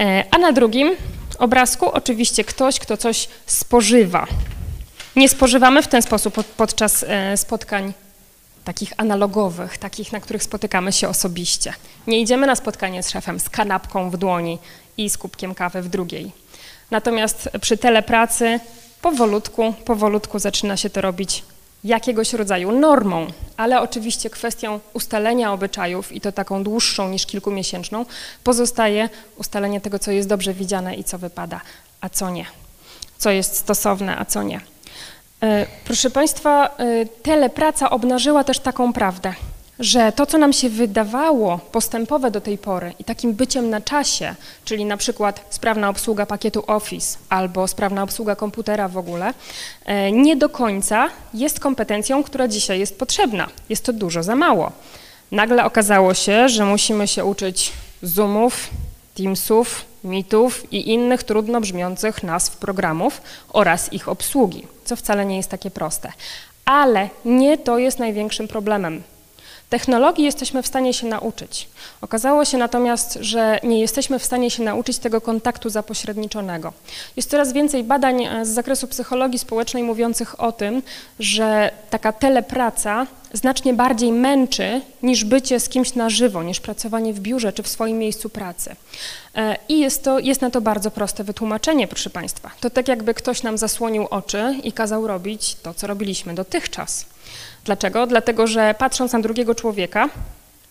E, a na drugim obrazku oczywiście ktoś, kto coś spożywa, nie spożywamy w ten sposób podczas e, spotkań takich analogowych, takich, na których spotykamy się osobiście. Nie idziemy na spotkanie z szefem z kanapką w dłoni i z kubkiem kawy w drugiej. Natomiast przy telepracy powolutku, powolutku zaczyna się to robić jakiegoś rodzaju normą, ale oczywiście kwestią ustalenia obyczajów i to taką dłuższą niż kilkumiesięczną pozostaje ustalenie tego, co jest dobrze widziane i co wypada, a co nie, co jest stosowne, a co nie. E, proszę Państwa, e, telepraca obnażyła też taką prawdę, że to, co nam się wydawało postępowe do tej pory i takim byciem na czasie, czyli na przykład sprawna obsługa pakietu Office albo sprawna obsługa komputera w ogóle, e, nie do końca jest kompetencją, która dzisiaj jest potrzebna. Jest to dużo za mało. Nagle okazało się, że musimy się uczyć Zoomów, Teamsów, mitów i innych trudno brzmiących nazw programów oraz ich obsługi, co wcale nie jest takie proste. Ale nie to jest największym problemem. Technologii jesteśmy w stanie się nauczyć. Okazało się natomiast, że nie jesteśmy w stanie się nauczyć tego kontaktu zapośredniczonego. Jest coraz więcej badań e, z zakresu psychologii społecznej mówiących o tym, że taka telepraca znacznie bardziej męczy niż bycie z kimś na żywo, niż pracowanie w biurze czy w swoim miejscu pracy. E, I jest, to, jest na to bardzo proste wytłumaczenie, proszę Państwa. To tak jakby ktoś nam zasłonił oczy i kazał robić to, co robiliśmy dotychczas. Dlaczego? Dlatego, że patrząc na drugiego człowieka,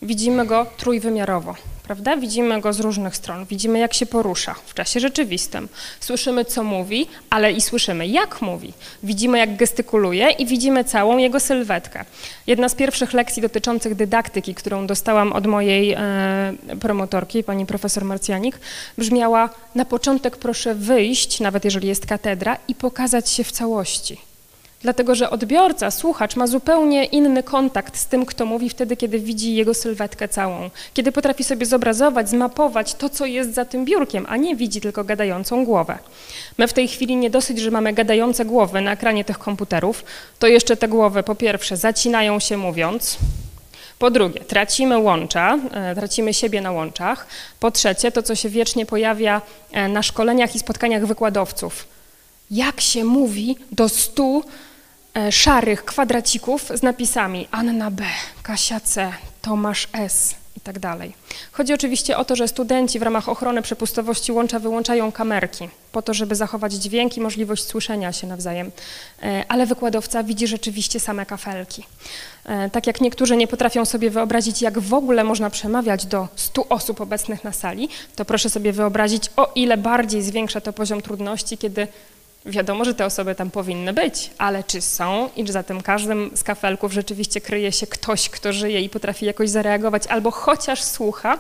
widzimy go trójwymiarowo prawda? Widzimy go z różnych stron, widzimy jak się porusza w czasie rzeczywistym. Słyszymy co mówi, ale i słyszymy jak mówi. Widzimy jak gestykuluje i widzimy całą jego sylwetkę. Jedna z pierwszych lekcji dotyczących dydaktyki, którą dostałam od mojej e, promotorki, pani profesor Marcjanik, brzmiała na początek proszę wyjść, nawet jeżeli jest katedra i pokazać się w całości. Dlatego, że odbiorca, słuchacz ma zupełnie inny kontakt z tym, kto mówi wtedy, kiedy widzi jego sylwetkę całą. Kiedy potrafi sobie zobrazować, zmapować to, co jest za tym biurkiem, a nie widzi tylko gadającą głowę. My w tej chwili nie dosyć, że mamy gadające głowy na ekranie tych komputerów, to jeszcze te głowy po pierwsze zacinają się mówiąc, po drugie, tracimy łącza, e, tracimy siebie na łączach. Po trzecie, to co się wiecznie pojawia e, na szkoleniach i spotkaniach wykładowców. Jak się mówi do stu szarych kwadracików z napisami Anna B, Kasia C, Tomasz S i tak. Chodzi oczywiście o to, że studenci w ramach ochrony przepustowości łącza wyłączają kamerki po to, żeby zachować dźwięk i możliwość słyszenia się nawzajem, e, ale wykładowca widzi rzeczywiście same kafelki. E, tak jak niektórzy nie potrafią sobie wyobrazić, jak w ogóle można przemawiać do 100 osób obecnych na sali, to proszę sobie wyobrazić, o ile bardziej zwiększa to poziom trudności, kiedy Wiadomo, że te osoby tam powinny być, ale czy są i czy za tym każdym z kafelków rzeczywiście kryje się ktoś, kto żyje i potrafi jakoś zareagować, albo chociaż słucha?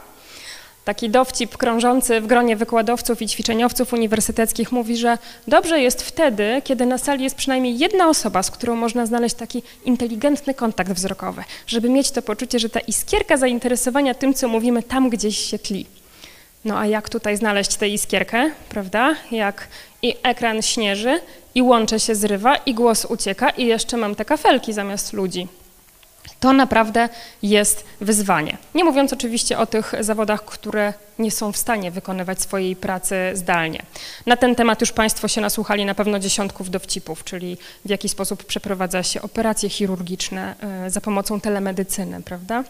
Taki dowcip krążący w gronie wykładowców i ćwiczeniowców uniwersyteckich mówi, że dobrze jest wtedy, kiedy na sali jest przynajmniej jedna osoba, z którą można znaleźć taki inteligentny kontakt wzrokowy, żeby mieć to poczucie, że ta iskierka zainteresowania tym, co mówimy, tam gdzieś się tli. No a jak tutaj znaleźć tę iskierkę, prawda? Jak i ekran śnieży, i łącze się zrywa, i głos ucieka, i jeszcze mam te kafelki zamiast ludzi. To naprawdę jest wyzwanie. Nie mówiąc oczywiście o tych zawodach, które nie są w stanie wykonywać swojej pracy zdalnie. Na ten temat już Państwo się nasłuchali na pewno dziesiątków dowcipów, czyli w jaki sposób przeprowadza się operacje chirurgiczne e, za pomocą telemedycyny, prawda?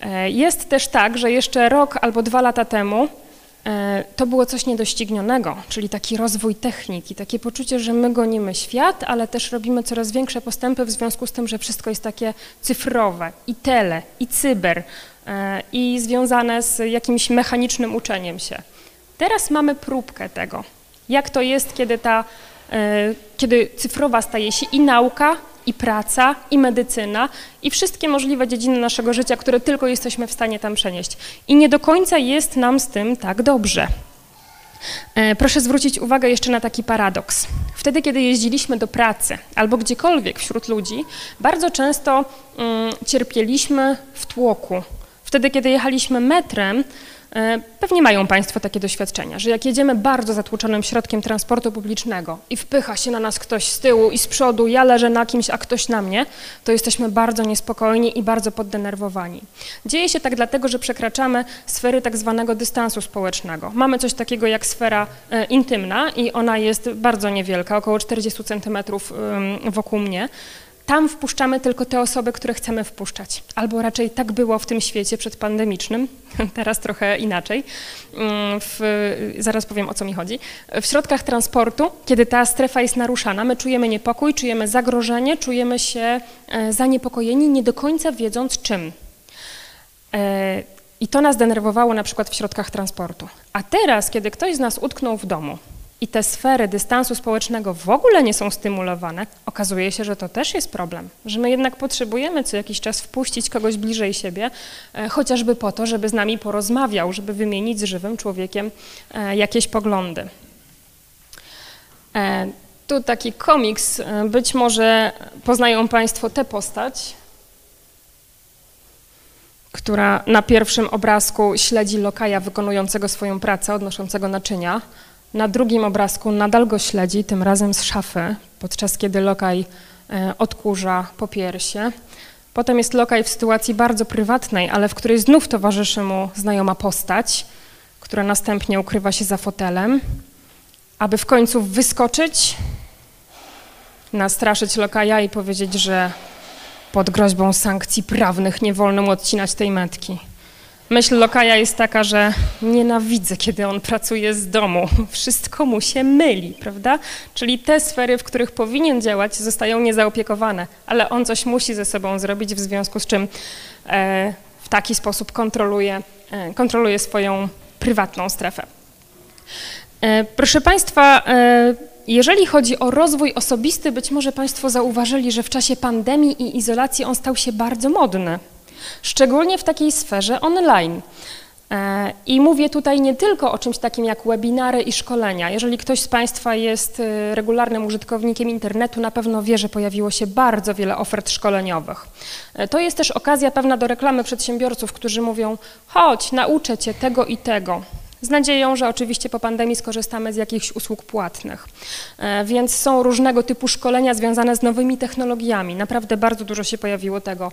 E, jest też tak, że jeszcze rok albo dwa lata temu e, to było coś niedoścignionego, czyli taki rozwój techniki, takie poczucie, że my gonimy świat, ale też robimy coraz większe postępy w związku z tym, że wszystko jest takie cyfrowe i tele, i cyber, e, i związane z jakimś mechanicznym uczeniem się. Teraz mamy próbkę tego, jak to jest, kiedy ta, kiedy cyfrowa staje się i nauka, i praca, i medycyna, i wszystkie możliwe dziedziny naszego życia, które tylko jesteśmy w stanie tam przenieść. I nie do końca jest nam z tym tak dobrze. E, proszę zwrócić uwagę jeszcze na taki paradoks. Wtedy, kiedy jeździliśmy do pracy albo gdziekolwiek wśród ludzi, bardzo często mm, cierpieliśmy w tłoku. Wtedy, kiedy jechaliśmy metrem, pewnie mają Państwo takie doświadczenia, że jak jedziemy bardzo zatłoczonym środkiem transportu publicznego i wpycha się na nas ktoś z tyłu i z przodu, ja leżę na kimś, a ktoś na mnie, to jesteśmy bardzo niespokojni i bardzo poddenerwowani. Dzieje się tak dlatego, że przekraczamy sfery tak zwanego dystansu społecznego. Mamy coś takiego jak sfera e, intymna i ona jest bardzo niewielka, około 40 centymetrów wokół mnie tam wpuszczamy tylko te osoby, które chcemy wpuszczać. Albo raczej tak było w tym świecie przedpandemicznym, teraz trochę inaczej. Mm, w, zaraz powiem o co mi chodzi. W środkach transportu, kiedy ta strefa jest naruszana, my czujemy niepokój, czujemy zagrożenie, czujemy się e, zaniepokojeni, nie do końca wiedząc czym. E, I to nas denerwowało na przykład w środkach transportu. A teraz, kiedy ktoś z nas utknął w domu, i te sfery dystansu społecznego w ogóle nie są stymulowane, okazuje się, że to też jest problem, że my jednak potrzebujemy co jakiś czas wpuścić kogoś bliżej siebie, e, chociażby po to, żeby z nami porozmawiał, żeby wymienić z żywym człowiekiem e, jakieś poglądy. E, tu taki komiks, być może poznają Państwo tę postać, która na pierwszym obrazku śledzi lokaja wykonującego swoją pracę, odnoszącego naczynia. Na drugim obrazku nadal go śledzi, tym razem z szafy, podczas kiedy lokaj e, odkurza po piersie. Potem jest lokaj w sytuacji bardzo prywatnej, ale w której znów towarzyszy mu znajoma postać, która następnie ukrywa się za fotelem, aby w końcu wyskoczyć, nastraszyć lokaja i powiedzieć, że pod groźbą sankcji prawnych nie wolno mu odcinać tej metki. Myśl Lokaja jest taka, że nienawidzę, kiedy on pracuje z domu. Wszystko mu się myli, prawda? Czyli te sfery, w których powinien działać, zostają niezaopiekowane, ale on coś musi ze sobą zrobić, w związku z czym e, w taki sposób kontroluje, e, kontroluje swoją prywatną strefę. E, proszę Państwa, e, jeżeli chodzi o rozwój osobisty, być może Państwo zauważyli, że w czasie pandemii i izolacji on stał się bardzo modny, szczególnie w takiej sferze online. E, I mówię tutaj nie tylko o czymś takim jak webinary i szkolenia. Jeżeli ktoś z Państwa jest e, regularnym użytkownikiem internetu, na pewno wie, że pojawiło się bardzo wiele ofert szkoleniowych. E, to jest też okazja pewna do reklamy przedsiębiorców, którzy mówią: chodź, nauczę Cię tego i tego. Z nadzieją, że oczywiście po pandemii skorzystamy z jakichś usług płatnych. Więc są różnego typu szkolenia związane z nowymi technologiami. Naprawdę bardzo dużo się pojawiło tego.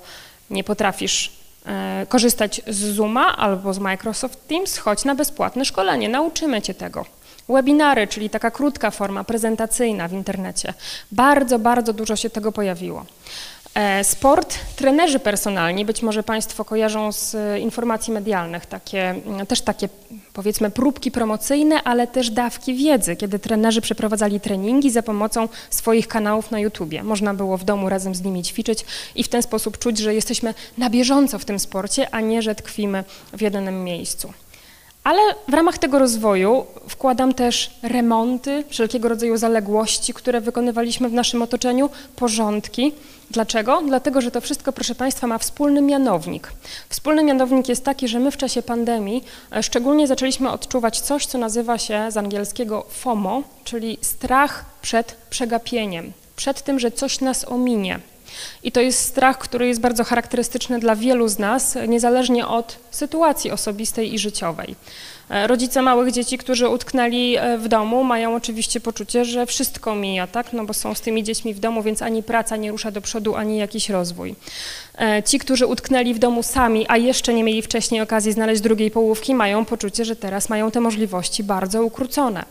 Nie potrafisz E, korzystać z Zooma albo z Microsoft Teams, chodź na bezpłatne szkolenie, nauczymy Cię tego. Webinary, czyli taka krótka forma prezentacyjna w internecie. Bardzo, bardzo dużo się tego pojawiło. E, sport, trenerzy personalni, być może Państwo kojarzą z e, informacji medialnych, takie, mm, też takie powiedzmy próbki promocyjne, ale też dawki wiedzy, kiedy trenerzy przeprowadzali treningi za pomocą swoich kanałów na YouTubie. Można było w domu razem z nimi ćwiczyć i w ten sposób czuć, że jesteśmy na bieżąco w tym sporcie, a nie, że tkwimy w jednym miejscu. Ale w ramach tego rozwoju wkładam też remonty, wszelkiego rodzaju zaległości, które wykonywaliśmy w naszym otoczeniu, porządki. Dlaczego? Dlatego, że to wszystko, proszę Państwa, ma wspólny mianownik. Wspólny mianownik jest taki, że my w czasie pandemii e, szczególnie zaczęliśmy odczuwać coś, co nazywa się z angielskiego FOMO, czyli strach przed przegapieniem, przed tym, że coś nas ominie. I to jest strach, który jest bardzo charakterystyczny dla wielu z nas, niezależnie od sytuacji osobistej i życiowej. E, rodzice małych dzieci, którzy utknęli e, w domu, mają oczywiście poczucie, że wszystko mija, tak? No bo są z tymi dziećmi w domu, więc ani praca nie rusza do przodu, ani jakiś rozwój. E, ci, którzy utknęli w domu sami, a jeszcze nie mieli wcześniej okazji znaleźć drugiej połówki, mają poczucie, że teraz mają te możliwości bardzo ukrócone.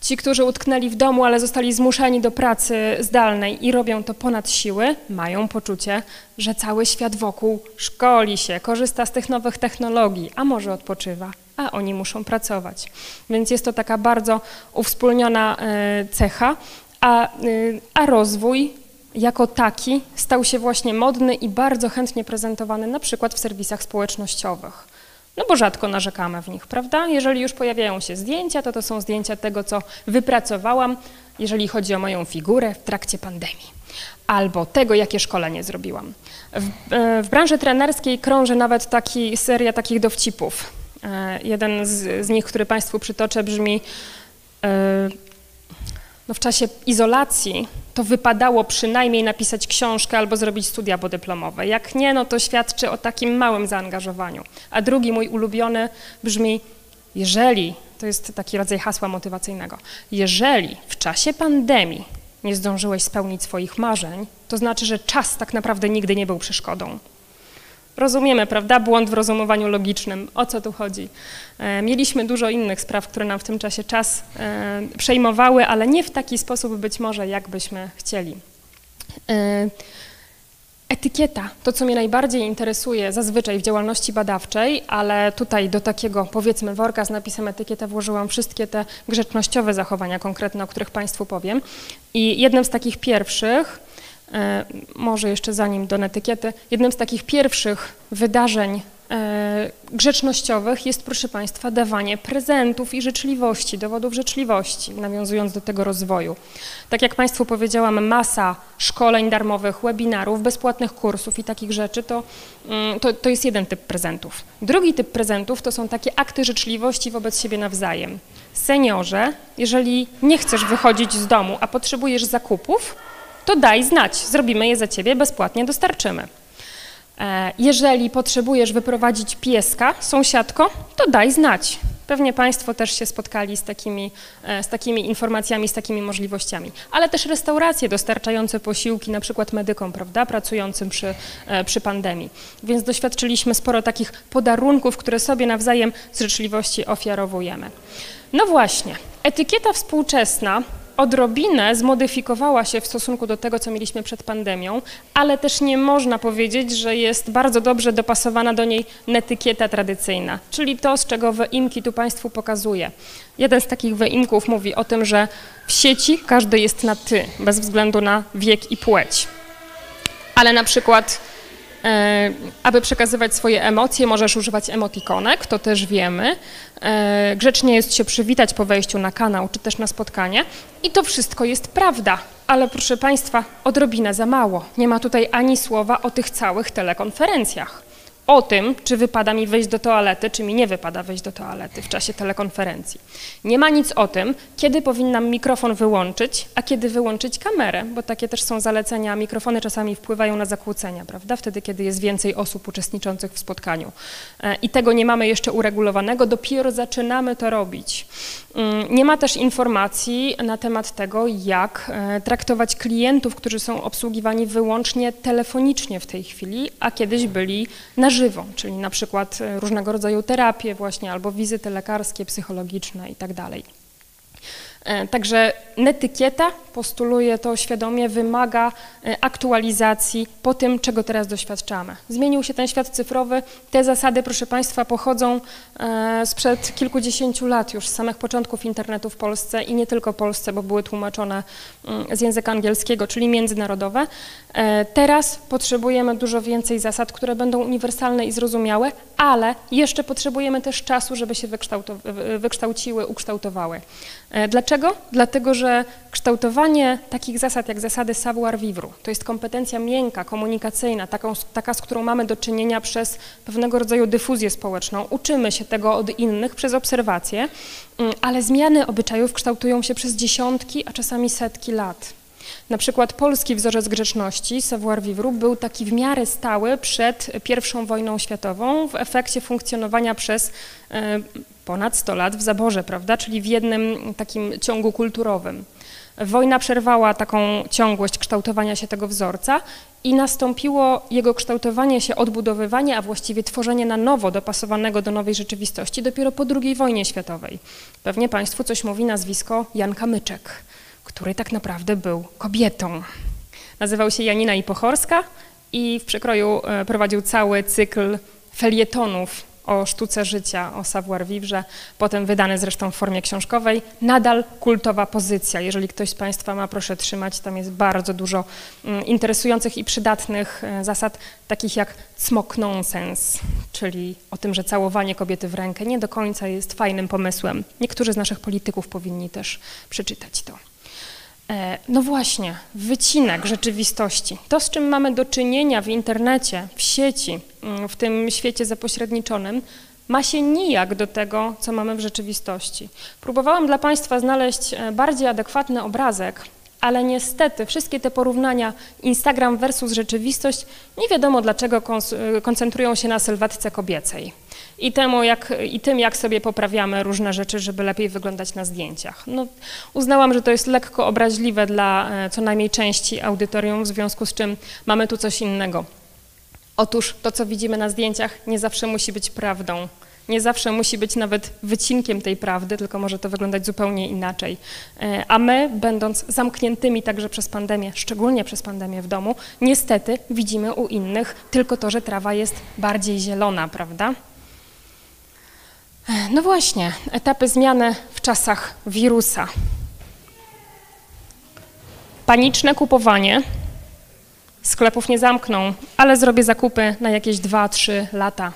Ci, którzy utknęli w domu, ale zostali zmuszeni do pracy zdalnej i robią to ponad siły, mają poczucie, że cały świat wokół szkoli się, korzysta z tych nowych technologii, a może odpoczywa, a oni muszą pracować. Więc jest to taka bardzo uwspólniona e, cecha, a, e, a rozwój jako taki stał się właśnie modny i bardzo chętnie prezentowany na przykład w serwisach społecznościowych. No bo rzadko narzekamy w nich, prawda? Jeżeli już pojawiają się zdjęcia, to to są zdjęcia tego, co wypracowałam, jeżeli chodzi o moją figurę w trakcie pandemii. Albo tego, jakie szkolenie zrobiłam. W, e, w branży trenerskiej krąży nawet taki seria takich dowcipów. E, jeden z, z nich, który Państwu przytoczę, brzmi e, no w czasie izolacji to wypadało przynajmniej napisać książkę albo zrobić studia podyplomowe. Jak nie, no to świadczy o takim małym zaangażowaniu. A drugi mój ulubiony brzmi, jeżeli, to jest taki rodzaj hasła motywacyjnego, jeżeli w czasie pandemii nie zdążyłeś spełnić swoich marzeń, to znaczy, że czas tak naprawdę nigdy nie był przeszkodą. Rozumiemy, prawda, błąd w rozumowaniu logicznym. O co tu chodzi? E, mieliśmy dużo innych spraw, które nam w tym czasie czas e, przejmowały, ale nie w taki sposób być może, jak byśmy chcieli. E, etykieta, to co mnie najbardziej interesuje zazwyczaj w działalności badawczej, ale tutaj do takiego powiedzmy worka z napisem etykieta włożyłam wszystkie te grzecznościowe zachowania konkretne, o których Państwu powiem. I jednym z takich pierwszych może jeszcze zanim do etykiety, jednym z takich pierwszych wydarzeń e, grzecznościowych jest, proszę Państwa, dawanie prezentów i życzliwości, dowodów życzliwości, nawiązując do tego rozwoju. Tak jak Państwu powiedziałam, masa szkoleń darmowych, webinarów, bezpłatnych kursów i takich rzeczy, to, mm, to, to jest jeden typ prezentów. Drugi typ prezentów to są takie akty życzliwości wobec siebie nawzajem. Seniorze, jeżeli nie chcesz wychodzić z domu, a potrzebujesz zakupów, to daj znać, zrobimy je za ciebie, bezpłatnie dostarczymy. E, jeżeli potrzebujesz wyprowadzić pieska, sąsiadko, to daj znać. Pewnie Państwo też się spotkali z takimi, e, z takimi informacjami, z takimi możliwościami. Ale też restauracje dostarczające posiłki, na przykład medykom, prawda, pracującym przy, e, przy pandemii. Więc doświadczyliśmy sporo takich podarunków, które sobie nawzajem z życzliwości ofiarowujemy. No właśnie, etykieta współczesna odrobinę zmodyfikowała się w stosunku do tego, co mieliśmy przed pandemią, ale też nie można powiedzieć, że jest bardzo dobrze dopasowana do niej netykieta tradycyjna, czyli to, z czego wyimki tu Państwu pokazuję. Jeden z takich wyimków mówi o tym, że w sieci każdy jest na ty, bez względu na wiek i płeć. Ale na przykład aby przekazywać swoje emocje, możesz używać emotikonek, to też wiemy. E, grzecznie jest się przywitać po wejściu na kanał czy też na spotkanie. I to wszystko jest prawda, ale proszę Państwa, odrobinę za mało. Nie ma tutaj ani słowa o tych całych telekonferencjach o tym, czy wypada mi wejść do toalety, czy mi nie wypada wejść do toalety w czasie telekonferencji. Nie ma nic o tym, kiedy powinnam mikrofon wyłączyć, a kiedy wyłączyć kamerę, bo takie też są zalecenia. Mikrofony czasami wpływają na zakłócenia, prawda? Wtedy, kiedy jest więcej osób uczestniczących w spotkaniu. E, I tego nie mamy jeszcze uregulowanego, dopiero zaczynamy to robić. Mm, nie ma też informacji na temat tego, jak e, traktować klientów, którzy są obsługiwani wyłącznie telefonicznie w tej chwili, a kiedyś byli na żywo, czyli na przykład e, różnego rodzaju terapie właśnie albo wizyty lekarskie, psychologiczne itd. E, także netykieta, postuluje to świadomie, wymaga e, aktualizacji po tym, czego teraz doświadczamy. Zmienił się ten świat cyfrowy. Te zasady, proszę Państwa, pochodzą e, sprzed kilkudziesięciu lat już, z samych początków internetu w Polsce i nie tylko w Polsce, bo były tłumaczone mm, z języka angielskiego, czyli międzynarodowe. Teraz potrzebujemy dużo więcej zasad, które będą uniwersalne i zrozumiałe, ale jeszcze potrzebujemy też czasu, żeby się wykształciły, ukształtowały. Dlaczego? Dlatego, że kształtowanie takich zasad jak zasady savoir-vivre to jest kompetencja miękka, komunikacyjna, taka, z którą mamy do czynienia przez pewnego rodzaju dyfuzję społeczną. Uczymy się tego od innych przez obserwacje, mm, ale zmiany obyczajów kształtują się przez dziesiątki, a czasami setki lat. Na przykład polski wzorzec grzeczności, savoir-vivre, był taki w miarę stały przed I wojną światową w efekcie funkcjonowania przez e, ponad 100 lat w zaborze, prawda, czyli w jednym takim ciągu kulturowym. Wojna przerwała taką ciągłość kształtowania się tego wzorca i nastąpiło jego kształtowanie się, odbudowywanie, a właściwie tworzenie na nowo, dopasowanego do nowej rzeczywistości dopiero po II wojnie światowej. Pewnie Państwu coś mówi nazwisko Jan Kamyczek, który tak naprawdę był kobietą. Nazywał się Janina Ipochorska i w przekroju e, prowadził cały cykl felietonów o sztuce życia, o savoir-vivre, potem wydany zresztą w formie książkowej, nadal kultowa pozycja. Jeżeli ktoś z Państwa ma, proszę trzymać, tam jest bardzo dużo mm, interesujących i przydatnych e, zasad, takich jak smok nonsense, czyli o tym, że całowanie kobiety w rękę nie do końca jest fajnym pomysłem. Niektórzy z naszych polityków powinni też przeczytać to. E, no właśnie, wycinek rzeczywistości. To, z czym mamy do czynienia w internecie, w sieci, mm, w tym świecie zapośredniczonym, ma się nijak do tego, co mamy w rzeczywistości. Próbowałam dla Państwa znaleźć e, bardziej adekwatny obrazek, ale niestety wszystkie te porównania Instagram versus rzeczywistość nie wiadomo dlaczego e, koncentrują się na sylwetce kobiecej i, temu jak, i tym, jak sobie poprawiamy różne rzeczy, żeby lepiej wyglądać na zdjęciach. No, uznałam, że to jest lekko obraźliwe dla e, co najmniej części audytorium, w związku z czym mamy tu coś innego. Otóż to, co widzimy na zdjęciach, nie zawsze musi być prawdą. Nie zawsze musi być nawet wycinkiem tej prawdy, tylko może to wyglądać zupełnie inaczej. E, a my, będąc zamkniętymi także przez pandemię, szczególnie przez pandemię w domu, niestety widzimy u innych tylko to, że trawa jest bardziej zielona, prawda? No właśnie, etapy zmiany w czasach wirusa. Paniczne kupowanie. Sklepów nie zamkną, ale zrobię zakupy na jakieś 2-3 lata.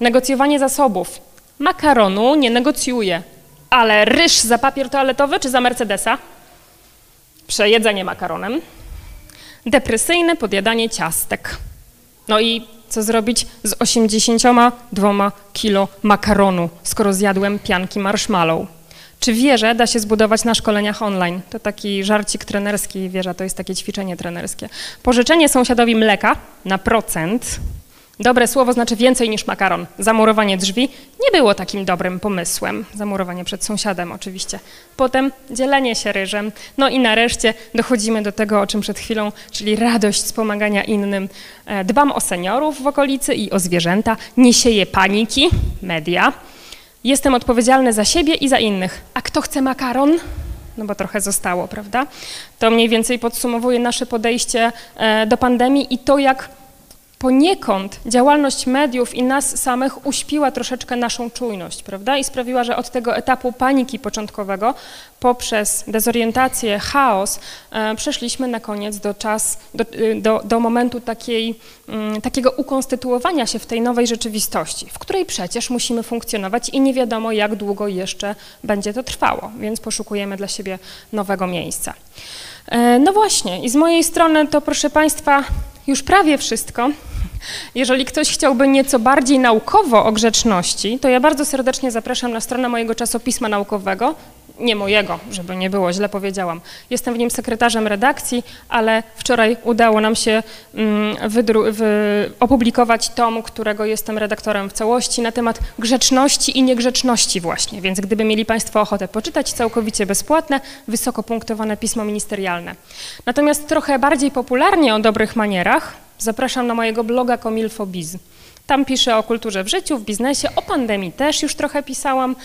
Negocjowanie zasobów. Makaronu nie negocjuję, ale ryż za papier toaletowy czy za Mercedesa? Przejedzenie makaronem. Depresyjne podjadanie ciastek. No i co zrobić z 82 kilo makaronu, skoro zjadłem pianki marshmallow? Czy wieżę da się zbudować na szkoleniach online? To taki żarcik trenerski, wieża to jest takie ćwiczenie trenerskie. Pożyczenie sąsiadowi mleka na procent Dobre słowo znaczy więcej niż makaron. Zamurowanie drzwi nie było takim dobrym pomysłem. Zamurowanie przed sąsiadem oczywiście. Potem dzielenie się ryżem. No i nareszcie dochodzimy do tego, o czym przed chwilą, czyli radość z pomagania innym. E, dbam o seniorów w okolicy i o zwierzęta. Nie sieję paniki. Media. Jestem odpowiedzialny za siebie i za innych. A kto chce makaron? no bo trochę zostało, prawda? To mniej więcej podsumowuje nasze podejście e, do pandemii i to, jak poniekąd działalność mediów i nas samych uśpiła troszeczkę naszą czujność, prawda? I sprawiła, że od tego etapu paniki początkowego poprzez dezorientację, chaos e, przeszliśmy na koniec do, czas, do, y, do, do momentu takiej, mm, takiego ukonstytuowania się w tej nowej rzeczywistości, w której przecież musimy funkcjonować i nie wiadomo, jak długo jeszcze będzie to trwało, więc poszukujemy dla siebie nowego miejsca. E, no właśnie, i z mojej strony to proszę Państwa już prawie wszystko. Jeżeli ktoś chciałby nieco bardziej naukowo o grzeczności, to ja bardzo serdecznie zapraszam na stronę mojego czasopisma naukowego nie mojego, żeby nie było, źle powiedziałam. Jestem w nim sekretarzem redakcji, ale wczoraj udało nam się mm, opublikować tom, którego jestem redaktorem w całości na temat grzeczności i niegrzeczności właśnie, więc gdyby mieli Państwo ochotę poczytać, całkowicie bezpłatne, wysoko punktowane pismo ministerialne. Natomiast trochę bardziej popularnie o dobrych manierach zapraszam na mojego bloga Komilfobiz. Tam piszę o kulturze w życiu, w biznesie, o pandemii też już trochę pisałam,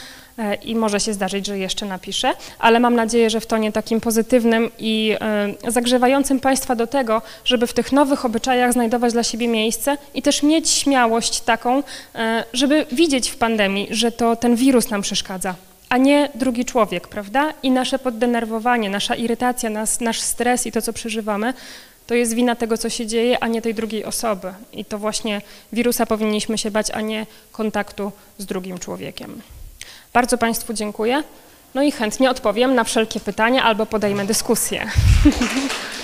i może się zdarzyć, że jeszcze napiszę, ale mam nadzieję, że w tonie takim pozytywnym i e, zagrzewającym Państwa do tego, żeby w tych nowych obyczajach znajdować dla siebie miejsce i też mieć śmiałość taką, e, żeby widzieć w pandemii, że to ten wirus nam przeszkadza, a nie drugi człowiek, prawda? I nasze poddenerwowanie, nasza irytacja, nas, nasz stres i to, co przeżywamy, to jest wina tego, co się dzieje, a nie tej drugiej osoby. I to właśnie wirusa powinniśmy się bać, a nie kontaktu z drugim człowiekiem. Bardzo Państwu dziękuję. No i chętnie odpowiem na wszelkie pytania albo podejmę dyskusję.